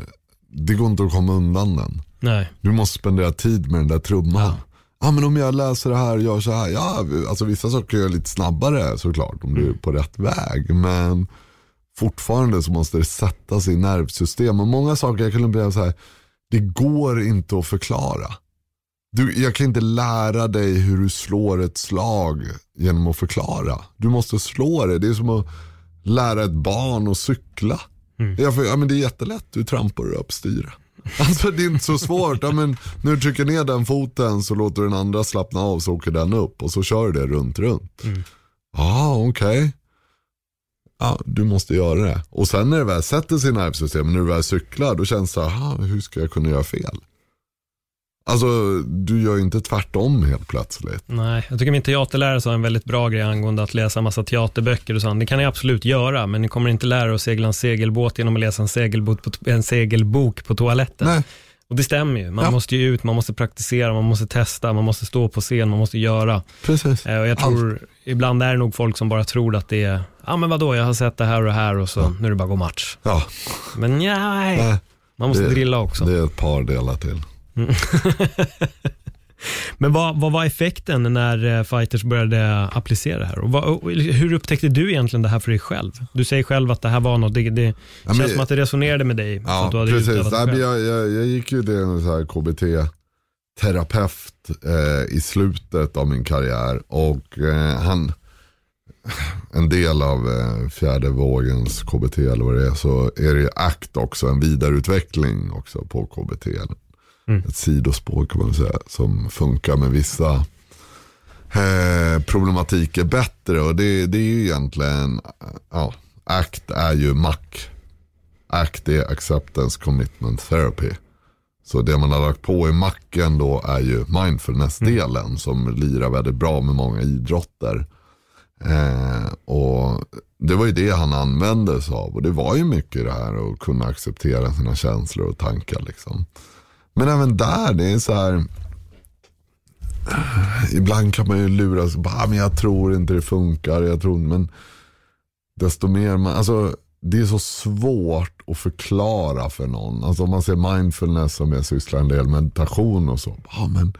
det går inte att komma undan den. Nej, Du måste spendera tid med den där trumman. Ja. men om jag läser det här och gör så här. Ja, alltså vissa saker gör jag lite snabbare såklart om du är på rätt väg. Men fortfarande så måste det sätta sig i nervsystem. Och många saker jag kan uppleva så här. Det går inte att förklara. Du, jag kan inte lära dig hur du slår ett slag genom att förklara. Du måste slå det. Det är som att lära ett barn att cykla. Ja, för, ja, men det är jättelätt, du trampar och uppstyra. [LAUGHS] Alltså det är inte så svårt. Ja, men du trycker ner den foten så låter du den andra slappna av så åker den upp och så kör du det runt, runt. Ja, okej. Ja, du måste göra det. Och sen när det väl sätter sig i nervsystemet, när du väl cyklar, då känns det så här, "Ah, hur ska jag kunna göra fel? Alltså, du gör ju inte tvärtom helt plötsligt. Nej, jag tycker min teaterlärare sa en väldigt bra grej angående att läsa massa teaterböcker och sånt. Det kan ni absolut göra, men ni kommer inte lära er att segla en segelbåt genom att läsa en segelbok på, en segelbok på toaletten. Nej. Och det stämmer ju. Man Ja. måste ju ut, man måste praktisera, man måste testa, man måste stå på scen, man måste göra. Precis. Eh, Och jag tror, ibland är det nog folk som bara tror att det är, ja men vadå, jag har sett det här och det här och så nu är det bara att gå match. Ja, Men nej, nej, man måste det- drilla också. det är ett par delar till. [LAUGHS] Men vad, vad var effekten när eh, fighters började applicera det här? Och vad, och hur upptäckte du egentligen det här för dig själv? Du säger själv att det här var något, det, det Ja, känns men- som att det resonerade med dig. Ja, att du hade precis. Nej, jag, jag, jag gick ju till en så KBT-terapeut eh, i slutet av min karriär. Och eh, han, en del av eh, fjärde vågens KBT eller vad det är, så är det ju ACT också, en vidareutveckling också på KBT. Ett sidospår kan man säga, som funkar med vissa eh, problematiker bättre. Och det, det är ju egentligen, ja, ACT är ju MAC. ACT är Acceptance Commitment Therapy. Så det man har lagt på i macken då är ju mindfulness-delen som lirar väldigt bra med många idrotter. Eh, och det var ju det han använde sig av och det var ju mycket det här att kunna acceptera sina känslor och tankar liksom. Men även där, det är så här. Ibland kan man ju luras, bara, ah, men jag tror inte det funkar, jag tror inte, men desto mer man, alltså det är så svårt att förklara för någon. Alltså om man ser mindfulness som jag sysslar en del meditation och så. Ja, ah, men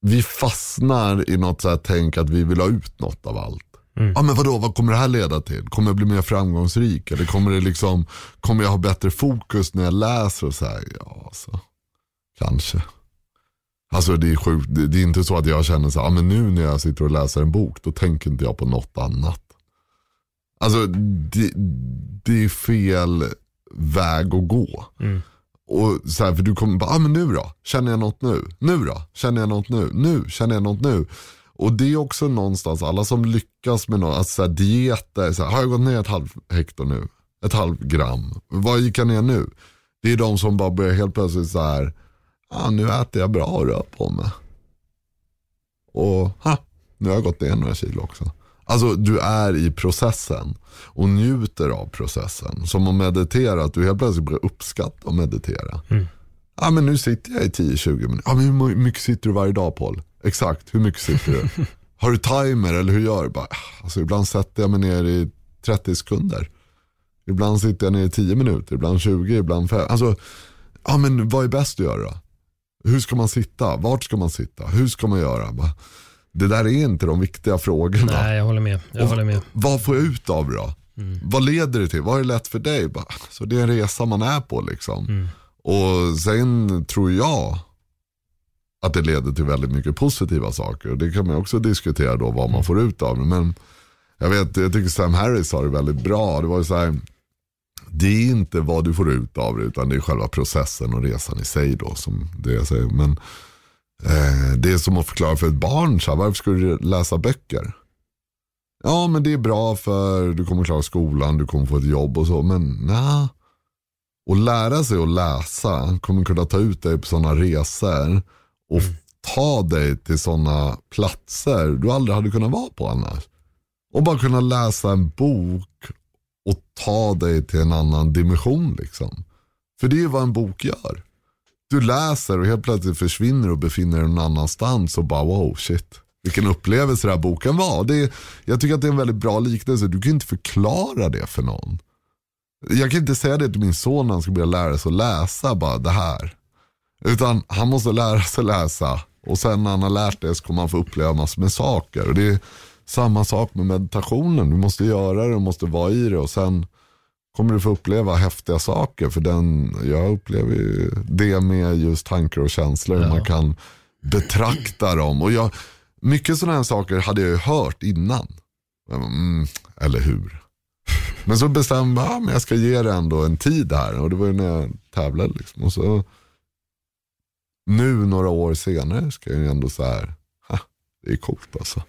vi fastnar i något så här tänk att vi vill ha ut något av allt. Ja men vadå, vad kommer det här leda till? Kommer jag bli mer framgångsrik? Eller kommer, det liksom, kommer jag ha bättre fokus när jag läser och så här? Ja, alltså, kanske. Alltså det är sjukt, det, det är inte så att jag känner så här, ja, men nu när jag sitter och läser en bok, då tänker inte jag på något annat. Alltså det, det är fel väg att gå. Mm. Och så här, för du kommer bara, ah, men nu då? Känner jag något nu? Nu då? Känner jag något nu? Nu? Känner jag något nu? Och det är också någonstans, alla som lyckas med något, alltså dieter, så här, har jag gått ner ett halv hekto nu? Ett halv gram? Vad gick jag ner nu? Det är de som bara börjar helt plötsligt så här, ah, nu äter jag bra och rör på mig. Och ha, nu har jag gått ner några kilo också. Alltså du är i processen och njuter av processen. Som att meditera, att du helt plötsligt börjar uppskatta att meditera. Mm. Ja men nu sitter jag i 10-20 minuter. Ja men hur mycket sitter du varje dag Paul? Exakt, hur mycket sitter du? [LAUGHS] Har du timer eller hur gör du? Bara, alltså, ibland sätter jag mig ner i 30 sekunder. Ibland sitter jag ner i 10 minuter, ibland 20, ibland 5. Alltså, ja men vad är bäst att göra? Hur ska man sitta? Vart ska man sitta? Hur ska man göra? Bara, Det där är inte de viktiga frågorna. Nej, jag håller med. Jag Och håller med. Vad får jag ut av det då? Mm. Vad leder det till? Vad är lätt för dig? Bara, Så det är en resa man är på liksom. Mm. Och sen tror jag att det leder till väldigt mycket positiva saker. Och det kan man också diskutera då vad man får ut av det. Men jag vet, jag tycker Sam Harris sa det väldigt bra. Det var ju så här, det är inte vad du får ut av det utan det är själva processen och resan i sig då som det jag säger. Men eh, det är som att förklara för ett barn, så här, varför ska du läsa böcker? Ja men det är bra för du kommer klara skolan, du kommer få ett jobb och så. Men nej. Och lära sig att läsa kommer kunna ta ut dig på sådana resor och ta dig till sådana platser du aldrig hade kunnat vara på annars. Och bara kunna läsa en bok och ta dig till en annan dimension liksom. För det är vad en bok gör. Du läser och helt plötsligt försvinner och befinner dig någon annanstans och bara wow shit. Vilken upplevelse den här boken var. Det är, jag tycker att det är en väldigt bra liknelse. Du kan inte förklara det för någon. Jag kan inte säga det till min son när han ska börja lära sig att läsa, bara det här. Utan han måste lära sig läsa och sen när han har lärt det så kommer han få uppleva massor med saker. Och det är samma sak med meditationen. Du måste göra det, du måste vara i det och sen kommer du få uppleva häftiga saker. För den, jag upplever ju det med just tankar och känslor. Ja. Man kan betrakta dem. Och jag, mycket sådana här saker hade jag ju hört innan. Mm, eller hur? Men så bestämde jag att jag ska ge det ändå en tid här. Och det var ju när jag tävlade. Liksom. Och så, nu några år senare ska jag ju ändå så här, ha, det är coolt alltså.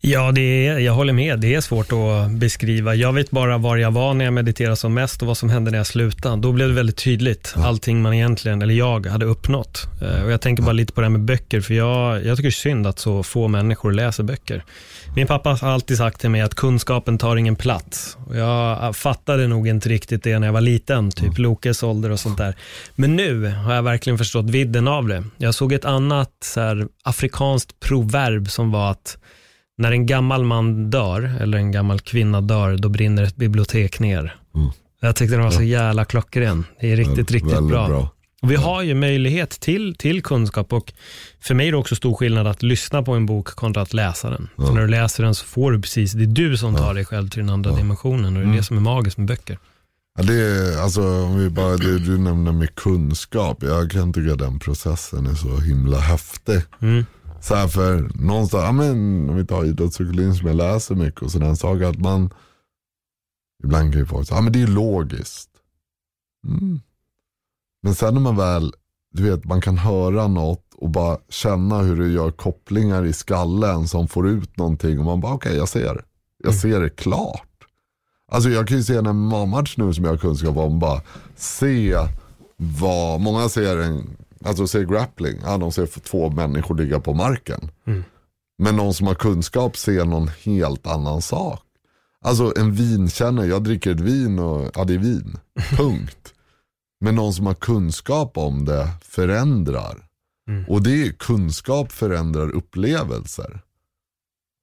Ja, det är, jag håller med. Det är svårt att beskriva. Jag vet bara var jag var när jag mediterade som mest och vad som hände när jag slutade. Då blev det väldigt tydligt, allting man egentligen, eller jag, hade uppnått. Eh, Och jag tänker bara lite på det här med böcker, för jag, jag tycker synd att så få människor läser böcker. Min pappa har alltid sagt till mig att kunskapen tar ingen plats. Och jag fattade nog inte riktigt det när jag var liten, typ Lokes ålder och sånt där. Men nu har jag verkligen förstått vidden av det. Jag såg ett annat så här, afrikanskt proverb som var att när en gammal man dör, eller en gammal kvinna dör, då brinner ett bibliotek ner. Mm. Jag tyckte den var så jävla klockren. Det är riktigt, riktigt Väldigt bra. Och vi har ju möjlighet till, till kunskap och för mig är det också stor skillnad att lyssna på en bok kontra att läsa den. För när du läser den så får du precis, det är du som tar dig själv till den andra dimensionen och det är det som är magiskt med böcker. Ja, det är, alltså, om vi bara, det du nämnde med kunskap, jag kan tycka att den processen är så himla häftig. Mm. Så här för någonstans, ja, men, om vi tar idrottspsykologin som jag läser mycket och sådär, en sak att man, ibland kan ju folk säga, ja men det är logiskt. Mm. Men sen när man väl, du vet man kan höra något och bara känna hur det gör kopplingar i skallen som får ut någonting och man bara okej jag ser. Jag ser det klart. Alltså jag kan ju se en MMA-match nu som jag har kunskap om, bara se vad, många ser en, alltså ser grappling, ja de ser två människor ligga på marken. Men någon som har kunskap ser någon helt annan sak. Alltså en vinkännare, jag dricker ett vin och ja det är vin, [LAUGHS] punkt. Men någon som har kunskap om det förändrar. Och det är kunskap förändrar upplevelser.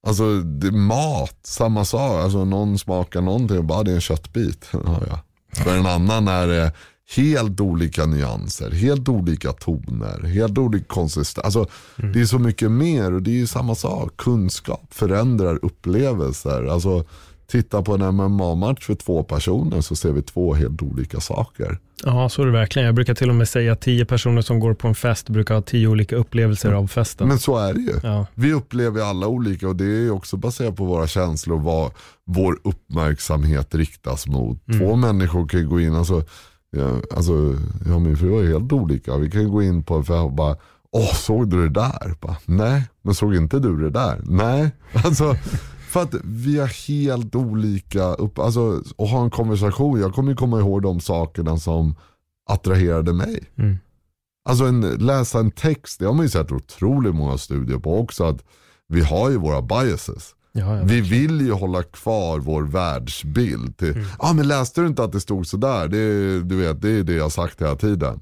Alltså det, mat, samma sak. Alltså någon smakar någonting och bara det är en köttbit. [LAUGHS] Ja, ja. För en annan är det helt olika nyanser, helt olika toner, helt olika konsistens. Alltså, Det är så mycket mer och det är ju samma sak. Kunskap förändrar upplevelser. Alltså, titta på en MMA-match för två personer så ser vi två helt olika saker. Ja, så är det verkligen. Jag brukar till och med säga att tio personer som går på en fest brukar ha tio olika upplevelser av festen. Men så är det ju. Ja. Vi upplever alla olika och det är också baserat på våra känslor vad vår uppmärksamhet riktas mot. Två människor kan ju gå in, alltså, ja, alltså jag och min fru är helt olika. Vi kan gå in på en och bara, åh såg du det där? Bara, Nej, men såg inte du det där? Nej, [LAUGHS] alltså för att vi har helt olika, upp, alltså att ha en konversation, jag kommer ju komma ihåg de sakerna som attraherade mig. Mm. Alltså en, läsa en text, det har man ju sett otroligt många studier på också, att vi har ju våra biases. Ja, ja. Vi vill ju hålla kvar vår världsbild. Till, ah, men läste du inte att det stod sådär? Det, är- du vet, det är det jag sagt hela tiden.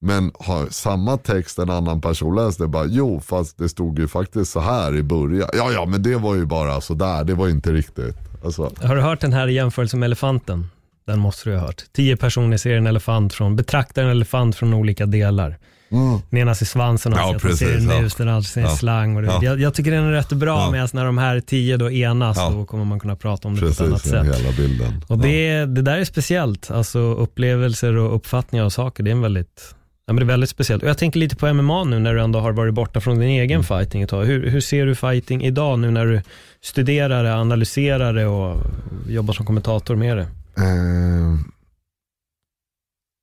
Men har samma text en annan person läst det bara, jo fast det stod ju faktiskt så här i början. Ja ja men det var ju bara sådär, det var inte riktigt. Alltså, Har du hört den här jämförelsen med elefanten? Den måste du ha hört. Tio personer ser en elefant från, betraktar en elefant från olika delar. Mm. Den ena ser svansen och Ja, ja, ser en precis, ja. mus, den andra ser en Ja. slang. Och det, Ja. jag, jag tycker den är rätt bra, Ja. medan när de här tio då enas, Ja. då kommer man kunna prata om det på ett annat Precis, sätt. hela bilden. Och det, det där är speciellt, alltså upplevelser och uppfattningar av saker, det är en väldigt Ja, men det är väldigt speciellt. Och jag tänker lite på MMA nu när du ändå har varit borta från din egen Mm. fighting ett tag. Hur, hur ser du fighting idag nu när du studerar det, analyserar det och jobbar som kommentator med det? Eh,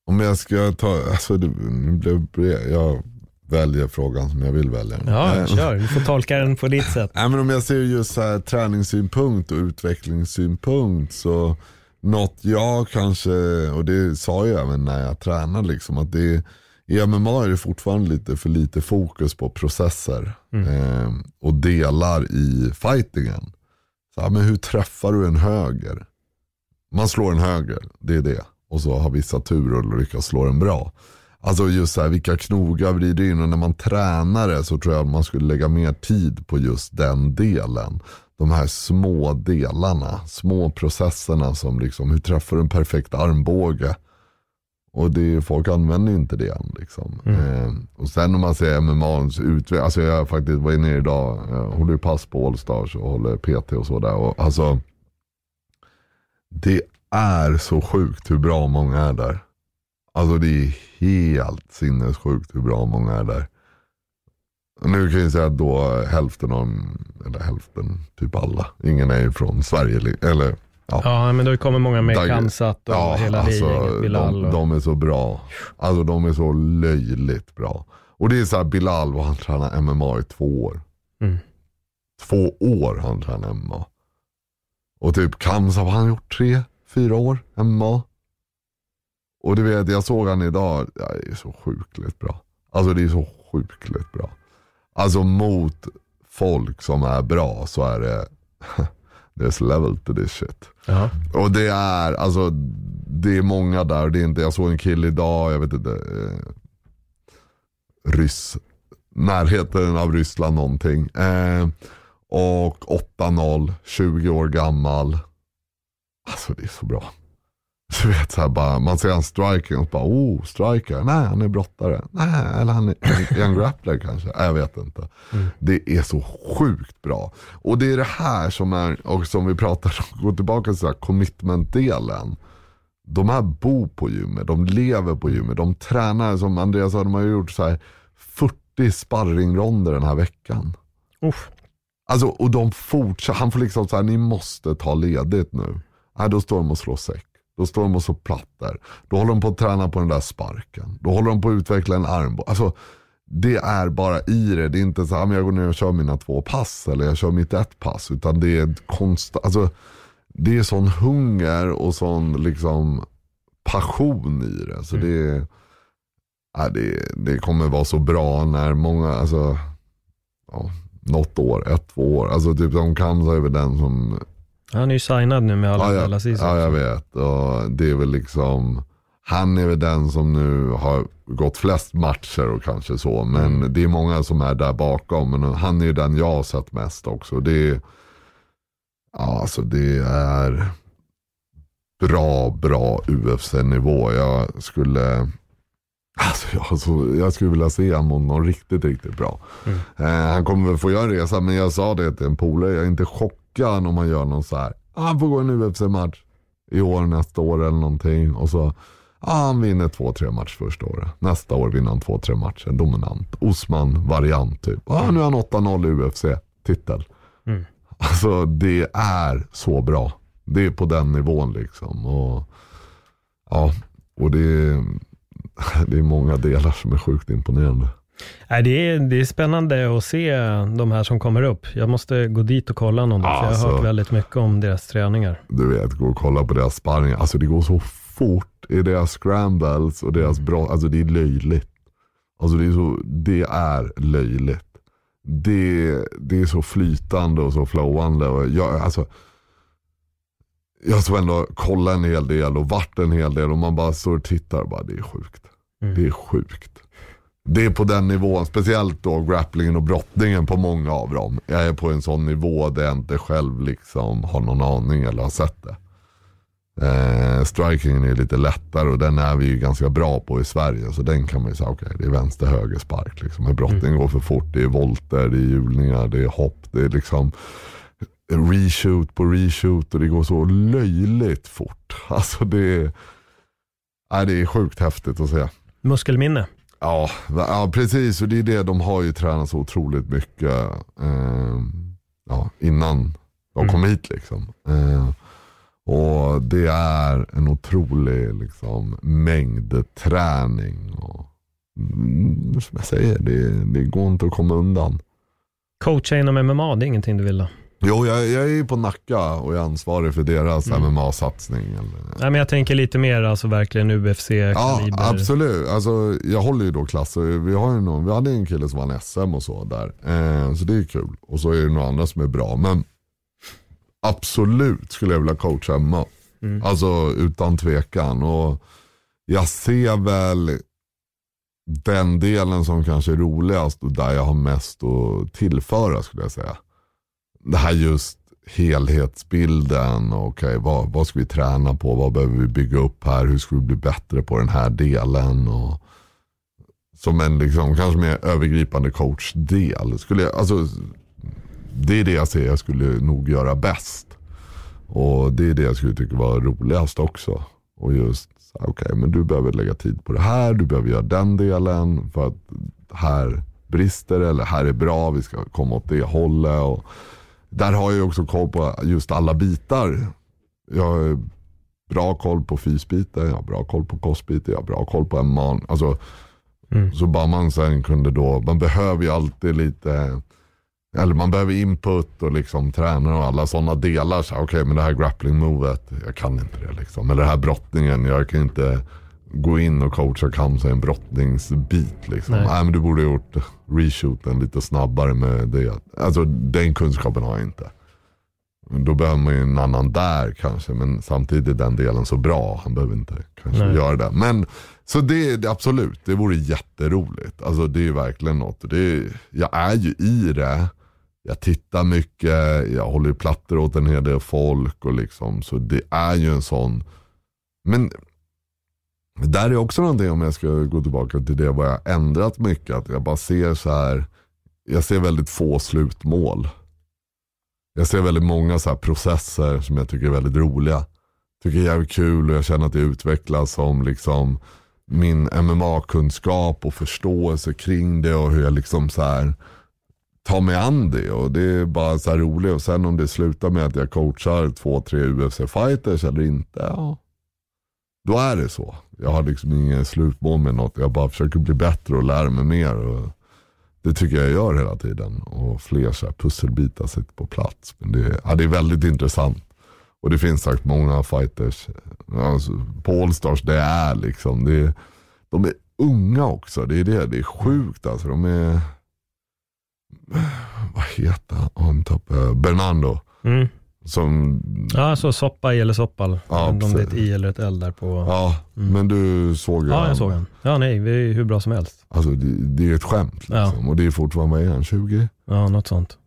om jag ska ta, alltså det, jag väljer frågan som jag vill välja. Ja, Eh, kör. [LAUGHS] Du får tolka den på ditt sätt. Nej, men om jag ser just så här, träningssynpunkt och utvecklingssynpunkt så något jag kanske, och det sa jag även när jag tränade, liksom, att det, i MMA är det fortfarande lite för lite fokus på processer eh, och delar i fightingen. Så, men hur träffar du en höger? Man slår en höger, det är det. Och så har vissa tur och lyckas slå den bra. Alltså just så här, vilka knogar vrider in och när man tränar det så tror jag att man skulle lägga mer tid på just den delen. De här små delarna, små processerna som liksom, hur träffar du en perfekt armbåge? Och det, folk använder inte det än. Liksom. Eh, och sen om man ser MMAs utveckling, alltså jag faktiskt varit nere idag, jag håller ju pass på Allstars och håller PT och sådär. Alltså, det är så sjukt hur bra många är där. Alltså det är helt sinnessjukt hur bra många är där. Nu kan jag säga att då hälften av, eller hälften, typ alla. Ingen är ju från Sverige. Eller, ja. Ja, men då kommer många med Kamsat och Ja, hela alltså, Bilal. de, och... de är så bra. Alltså de är så löjligt bra. Och det är så här, Bilal, vad han tränar MMA i två år. Mm. Två år har han tränat MMA. Och typ Kamsa, vad har han gjort? Tre, fyra år MMA. Och du vet, jag såg han idag. Ja, det är så sjukligt bra. Alltså det är så sjukligt bra. Alltså mot folk som är bra så är det, [LAUGHS] there's level to this shit. Ja. Och det är, alltså, det är många där. Det är inte, jag såg en kille idag, jag vet inte, eh, ryss, närheten av Ryssland någonting. Eh, och 8-0, 20 år gammal. Alltså det är så bra. Så vet, så här, bara, man ser en striker och bara, oh, striker. Nej, han är brottare. Nej, eller han är, är han grappler kanske. Nej, Jag vet inte. Det är så sjukt bra. Och det är det här som är, och som vi pratar om, gå tillbaka till commitment-delen. De här bor på gymmet, de lever på gymmet, de tränar som Andreas sa, de har gjort så här 40 sparringronder den här veckan. Uff. Alltså, och de fortsätter, han får liksom så här, ni måste ta ledigt nu. Nej, då står de och slår säck. Då står de och slår plattor. Då håller de på att träna på den där sparken. Då håller de på att utveckla en armbåge. Alltså, det är bara i det. Det är inte så här, men jag går ner och kör mina två pass eller jag kör mitt ett pass. Utan det är konstant, alltså, det är sån hunger och sån liksom passion i det. Så det, är- ja, det, det kommer vara så bra när många, alltså, ja, något år, ett, två år. Alltså typ som Kamsa är väl den som Han är ju signad nu med alla Ja, alla ja, ja, jag vet. Och det är väl liksom, han är väl den som nu har gått flest matcher och kanske så. Men det är många som är där bakom. Men han är ju den jag har sett mest också. Det är, ja, alltså det är bra, bra UFC-nivå. Jag skulle, alltså jag, så, jag skulle vilja se honom mot någon riktigt, riktigt bra. Eh, han kommer väl få göra en resa, men jag sa det till en polare, jag är inte chockad om han gör någon så här. Ah, han får gå en UFC-match i år, nästa år eller någonting. Och så, ah, han vinner två, tre matcher första året. Nästa år vinner han två, tre matcher, dominant. Osman-variant typ. Ah, nu är han 8-0 i UFC-titel. Mm. Alltså det är så bra. Det är på den nivån liksom. Och, ja, och det är, [LAUGHS] det är många delar som är sjukt imponerande. Nej, det, är, det är spännande att se de här som kommer upp. Jag måste gå dit och kolla någon, för jag har Alltså. hört väldigt mycket om deras träningar. du vet, gå och kolla på deras sparring. Alltså det går så fort i deras scrambles och deras brott. Alltså det är löjligt. Alltså det är, så, det är löjligt. Det, det är så flytande och så flowande. Och jag, alltså, jag har ändå kollat en hel del och varit en hel del och man bara står och tittar och bara det är sjukt. Mm. Det är sjukt. Det är på den nivån, speciellt då grapplingen och brottningen på många av dem. Jag är på en sån nivå där jag inte själv liksom har någon aning eller har sett det. Eh, strikingen är lite lättare och den är vi ju ganska bra på i Sverige. Så den kan man ju säga, okej okay, det är vänster höger spark. Liksom. Men brottning mm. går för fort, det är volter, det är hjulningar, det är hopp, det är liksom reshoot på reshoot och det går så löjligt fort. [LAUGHS] Alltså det är, nej, det är sjukt häftigt att se. Muskelminne. Ja, ja, precis. Och det är det de har ju tränat så otroligt mycket eh, ja, innan de kom mm. hit. Liksom. Eh, och det är en otrolig liksom, mängd träning. Och, mm, som jag säger, det, det går inte att komma undan. Coacha inom MMA, det är ingenting du vill då? Jo, jag, jag är ju på Nacka och är ansvarig för deras mm. MMA-satsning. Nej, men jag tänker lite mer alltså verkligen UFC-kaliber. Ja, absolut. Alltså, jag håller ju då klasser. Vi, har ju någon, vi hade en kille som vann SM och så där. Eh, så det är kul. Och så är det några andra som är bra. Men absolut skulle jag vilja coacha MMA. Mm. Alltså utan tvekan. Och jag ser väl den delen som kanske är roligast och där jag har mest att tillföra skulle jag säga det här just helhetsbilden. Okay, vad, vad ska vi träna på? Vad behöver vi bygga upp här? Hur ska vi bli bättre på den här delen? Och, som en liksom, kanske mer övergripande coachdel. Skulle jag, alltså, det är det jag ser jag skulle nog göra bäst. Och det är det jag skulle tycka var roligast också. Och just, okej okay, men du behöver lägga tid på det här, du behöver göra den delen för att här brister eller här är bra, vi ska komma åt det hållet. Och, där har jag också koll på just alla bitar. Jag har bra koll på fysbiten, jag har bra koll på kostbiten, jag har bra koll på man. Alltså, mm. Så bara man sen kunde då, man behöver ju alltid lite, eller man behöver input och liksom träna och alla sådana delar. Okej, okay, men det här grappling movet, jag kan inte det liksom. Eller det här brottningen, jag kan inte gå in och coacha Kamsa i en brottningsbit. Liksom. Nej. Nej. men du borde ha gjort reshooten lite snabbare med det. Alltså den kunskapen har jag inte. Då behöver man ju en annan där kanske. Men samtidigt är den delen så bra. Han behöver inte kanske Nej. göra det. Men så det, absolut, det vore jätteroligt. Alltså det är verkligen något. Det, jag är ju i det. Jag tittar mycket, jag håller plattor åt en hel del folk. Och liksom, så det är ju en sån. Men där är också någonting om jag ska gå tillbaka till det vad jag ändrat mycket. Att jag bara ser så här. Jag ser väldigt få slutmål. Jag ser väldigt många så processer som jag tycker är väldigt roliga. Tycker det är jävligt kul och jag känner att det utvecklas som liksom min MMA-kunskap och förståelse kring det och hur jag liksom så här tar mig an det. Och det är bara så här roligt. Och sen om det slutar med att jag coachar två, tre UFC-fighters eller inte. Ja, då är det så. Jag har liksom ingen slutmål med något. Jag bara försöker bli bättre och lära mig mer. Och det tycker jag jag gör hela tiden. Och fler så här pusselbitar sitter på plats. Men det, ja, det är väldigt intressant. Och det finns sagt många fighters. Alltså, på Allstars, det är liksom. Det är, de är unga också. Det är det. Det är sjukt alltså. De är... Vad heter han? Bernardo. Mm. Som, ja, så soppa eller soppal. Ja, om det är ett i eller ett l där på. Ja, mm. men du såg Ja, jag såg den. Ja, nej, vi är hur bra som helst. Alltså det, det är ett skämt liksom. Ja. Och det är fortfarande, vad är han, 20? Ja, något sånt.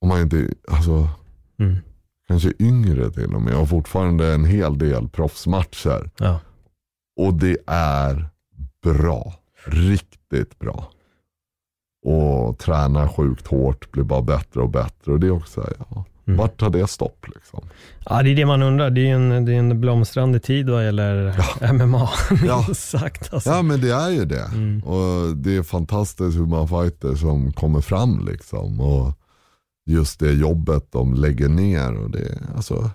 Om man inte, alltså, mm. kanske yngre till och med. Och fortfarande en hel del proffsmatcher. Ja. Och det är bra. Riktigt bra. Och tränar sjukt hårt, blir bara bättre och bättre. Och det är också, ja Mm. Vart tar det stopp? Liksom? Ja, det är det man undrar. Det är en, det är en blomstrande tid vad gäller ja. MMA. Ja. [LAUGHS] sagt, alltså. ja, men det är ju det. Mm. Och Det är fantastiskt hur man fighter som kommer fram. Liksom. Och just det jobbet de lägger ner. Och det, alltså,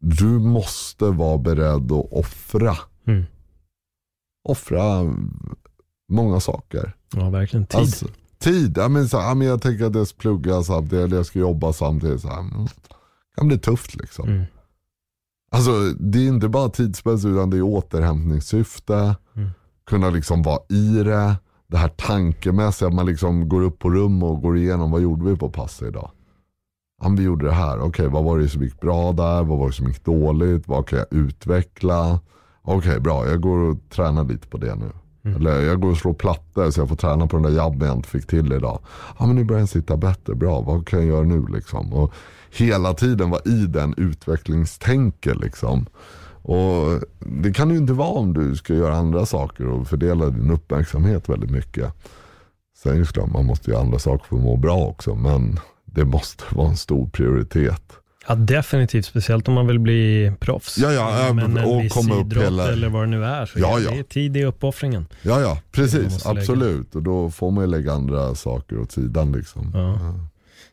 du måste vara beredd att offra. Mm. Offra många saker. Ja, verkligen. Tid. Alltså, tid. Ja, men så, ja, men jag tänker att jag ska plugga samtidigt, eller jag ska jobba samtidigt. Så, det kan bli tufft liksom. Mm. Alltså det är inte bara tidsmässigt utan det är återhämtningssyfte. Mm. Kunna liksom vara i det. Det här tankemässiga, att man liksom går upp på rum och går igenom vad gjorde vi på passet idag. Ja, vi gjorde det här, okej okay, vad var det som gick bra där, vad var det som gick dåligt, vad kan jag utveckla. Okej okay, bra, jag går och tränar lite på det nu. Mm. Eller jag går och slår plattor så jag får träna på den där jabben jag inte fick till idag. Ja men nu börjar den sitta bättre, bra, vad kan jag göra nu liksom? Och hela tiden vara i den utvecklingstänket liksom. Och det kan ju inte vara om du ska göra andra saker och fördela din uppmärksamhet väldigt mycket. Sen är det klart, man måste göra andra saker för att må bra också, men det måste vara en stor prioritet. Ja, definitivt. Speciellt om man vill bli proffs. Ja, ja, Men en och viss komma upp hela... eller vad det nu är. Så Ja, ja, ja. Det är tid i uppoffringen. Ja, ja, precis. måste lägga. Absolut. Och då får man ju lägga andra saker åt sidan liksom. Ja.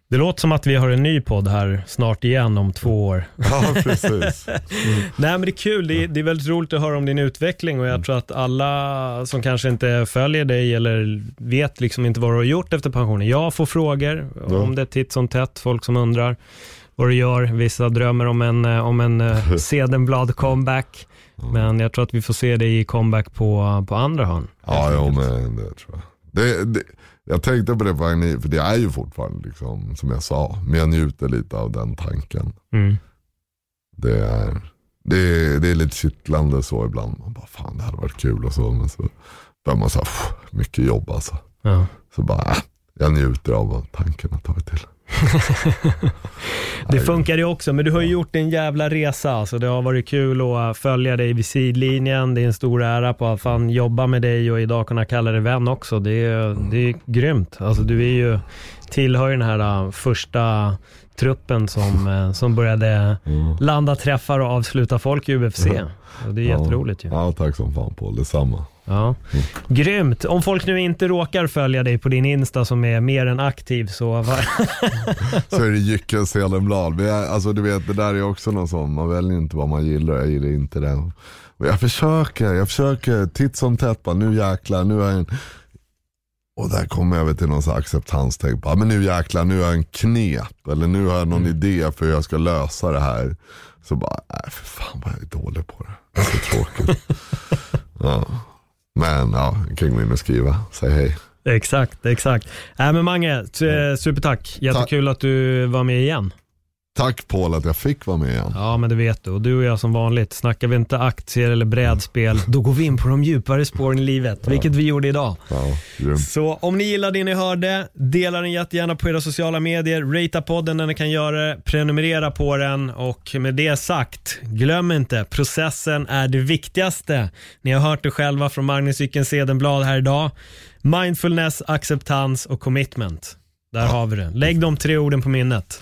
Det låter som att vi har en ny podd här snart igen om två år. [LAUGHS] Ja, precis. [LAUGHS] Nej men det är kul, det är, det är väldigt roligt att höra om din utveckling och jag Mm. tror att alla som kanske inte följer dig eller vet liksom inte vad du har gjort efter pensionen. Jag får frågor Ja. om det titt som tätt, folk som undrar vad du gör. Vissa drömmer om en, eh, om en eh, [LAUGHS] Sedenblad comeback. Men jag tror att vi får se dig i comeback på, på andra hörn. Ja, jo, men det tror jag. Det, det, jag tänkte på det på hit, för det är ju fortfarande liksom, som jag sa, men jag njuter lite av den tanken. Mm. Det är, det är, det är lite kittlande så ibland. Man bara, fan det hade varit kul och så. Men så börjar man säga, mycket jobb alltså. Ja. Så bara, äh, jag njuter av tanken har tagit till. [LAUGHS] Det funkar ju också, men du har ju gjort en jävla resa. Alltså, det har varit kul att följa dig vid sidlinjen. Det är en stor ära på att fan jobba med dig och idag kunna kalla dig vän också. Det är, det är grymt. Alltså, du är ju, tillhör ju den här äh, första truppen som, äh, som började landa träffar och avsluta folk i UFC. Och det är jätteroligt ju. Ja, tack som fan Paul, detsamma. Ja. Grymt. Om folk nu inte råkar följa dig på din Insta som är mer än aktiv så. [LAUGHS] Så är det Jycken Selenblad. Alltså du vet, det där är också någon sån, man väljer inte vad man gillar, jag gillar inte det. Och jag försöker, jag försöker titt som tätt bara, nu jäklar, nu är jag en... Och där kommer jag väl till någon acceptanstänk, bara, men nu jäklar, nu har jag en knep. Eller nu har jag någon idé för hur jag ska lösa det här. Så bara, nej för fan vad jag är dålig på det. Det är så tråkigt. [LAUGHS] ja. Men ja, gå in och skriva, säg hej. exakt, exakt. Äh, men Mange, supertack. Jättekul att du var med igen. Tack Paul att jag fick vara med igen. Ja, men det vet du. Och du och jag som vanligt, snackar vi inte aktier eller brädspel, då går vi in på de djupare spåren i livet, vilket vi gjorde idag. Ja. Så om ni gillar det ni hörde, dela den jättegärna på era sociala medier, ratea podden när ni kan göra det, prenumerera på den och med det sagt, glöm inte, processen är det viktigaste. Ni har hört det själva från Magnus Ycken Sedenblad här idag. Mindfulness, acceptans och commitment. Där har vi det. Lägg de tre orden på minnet.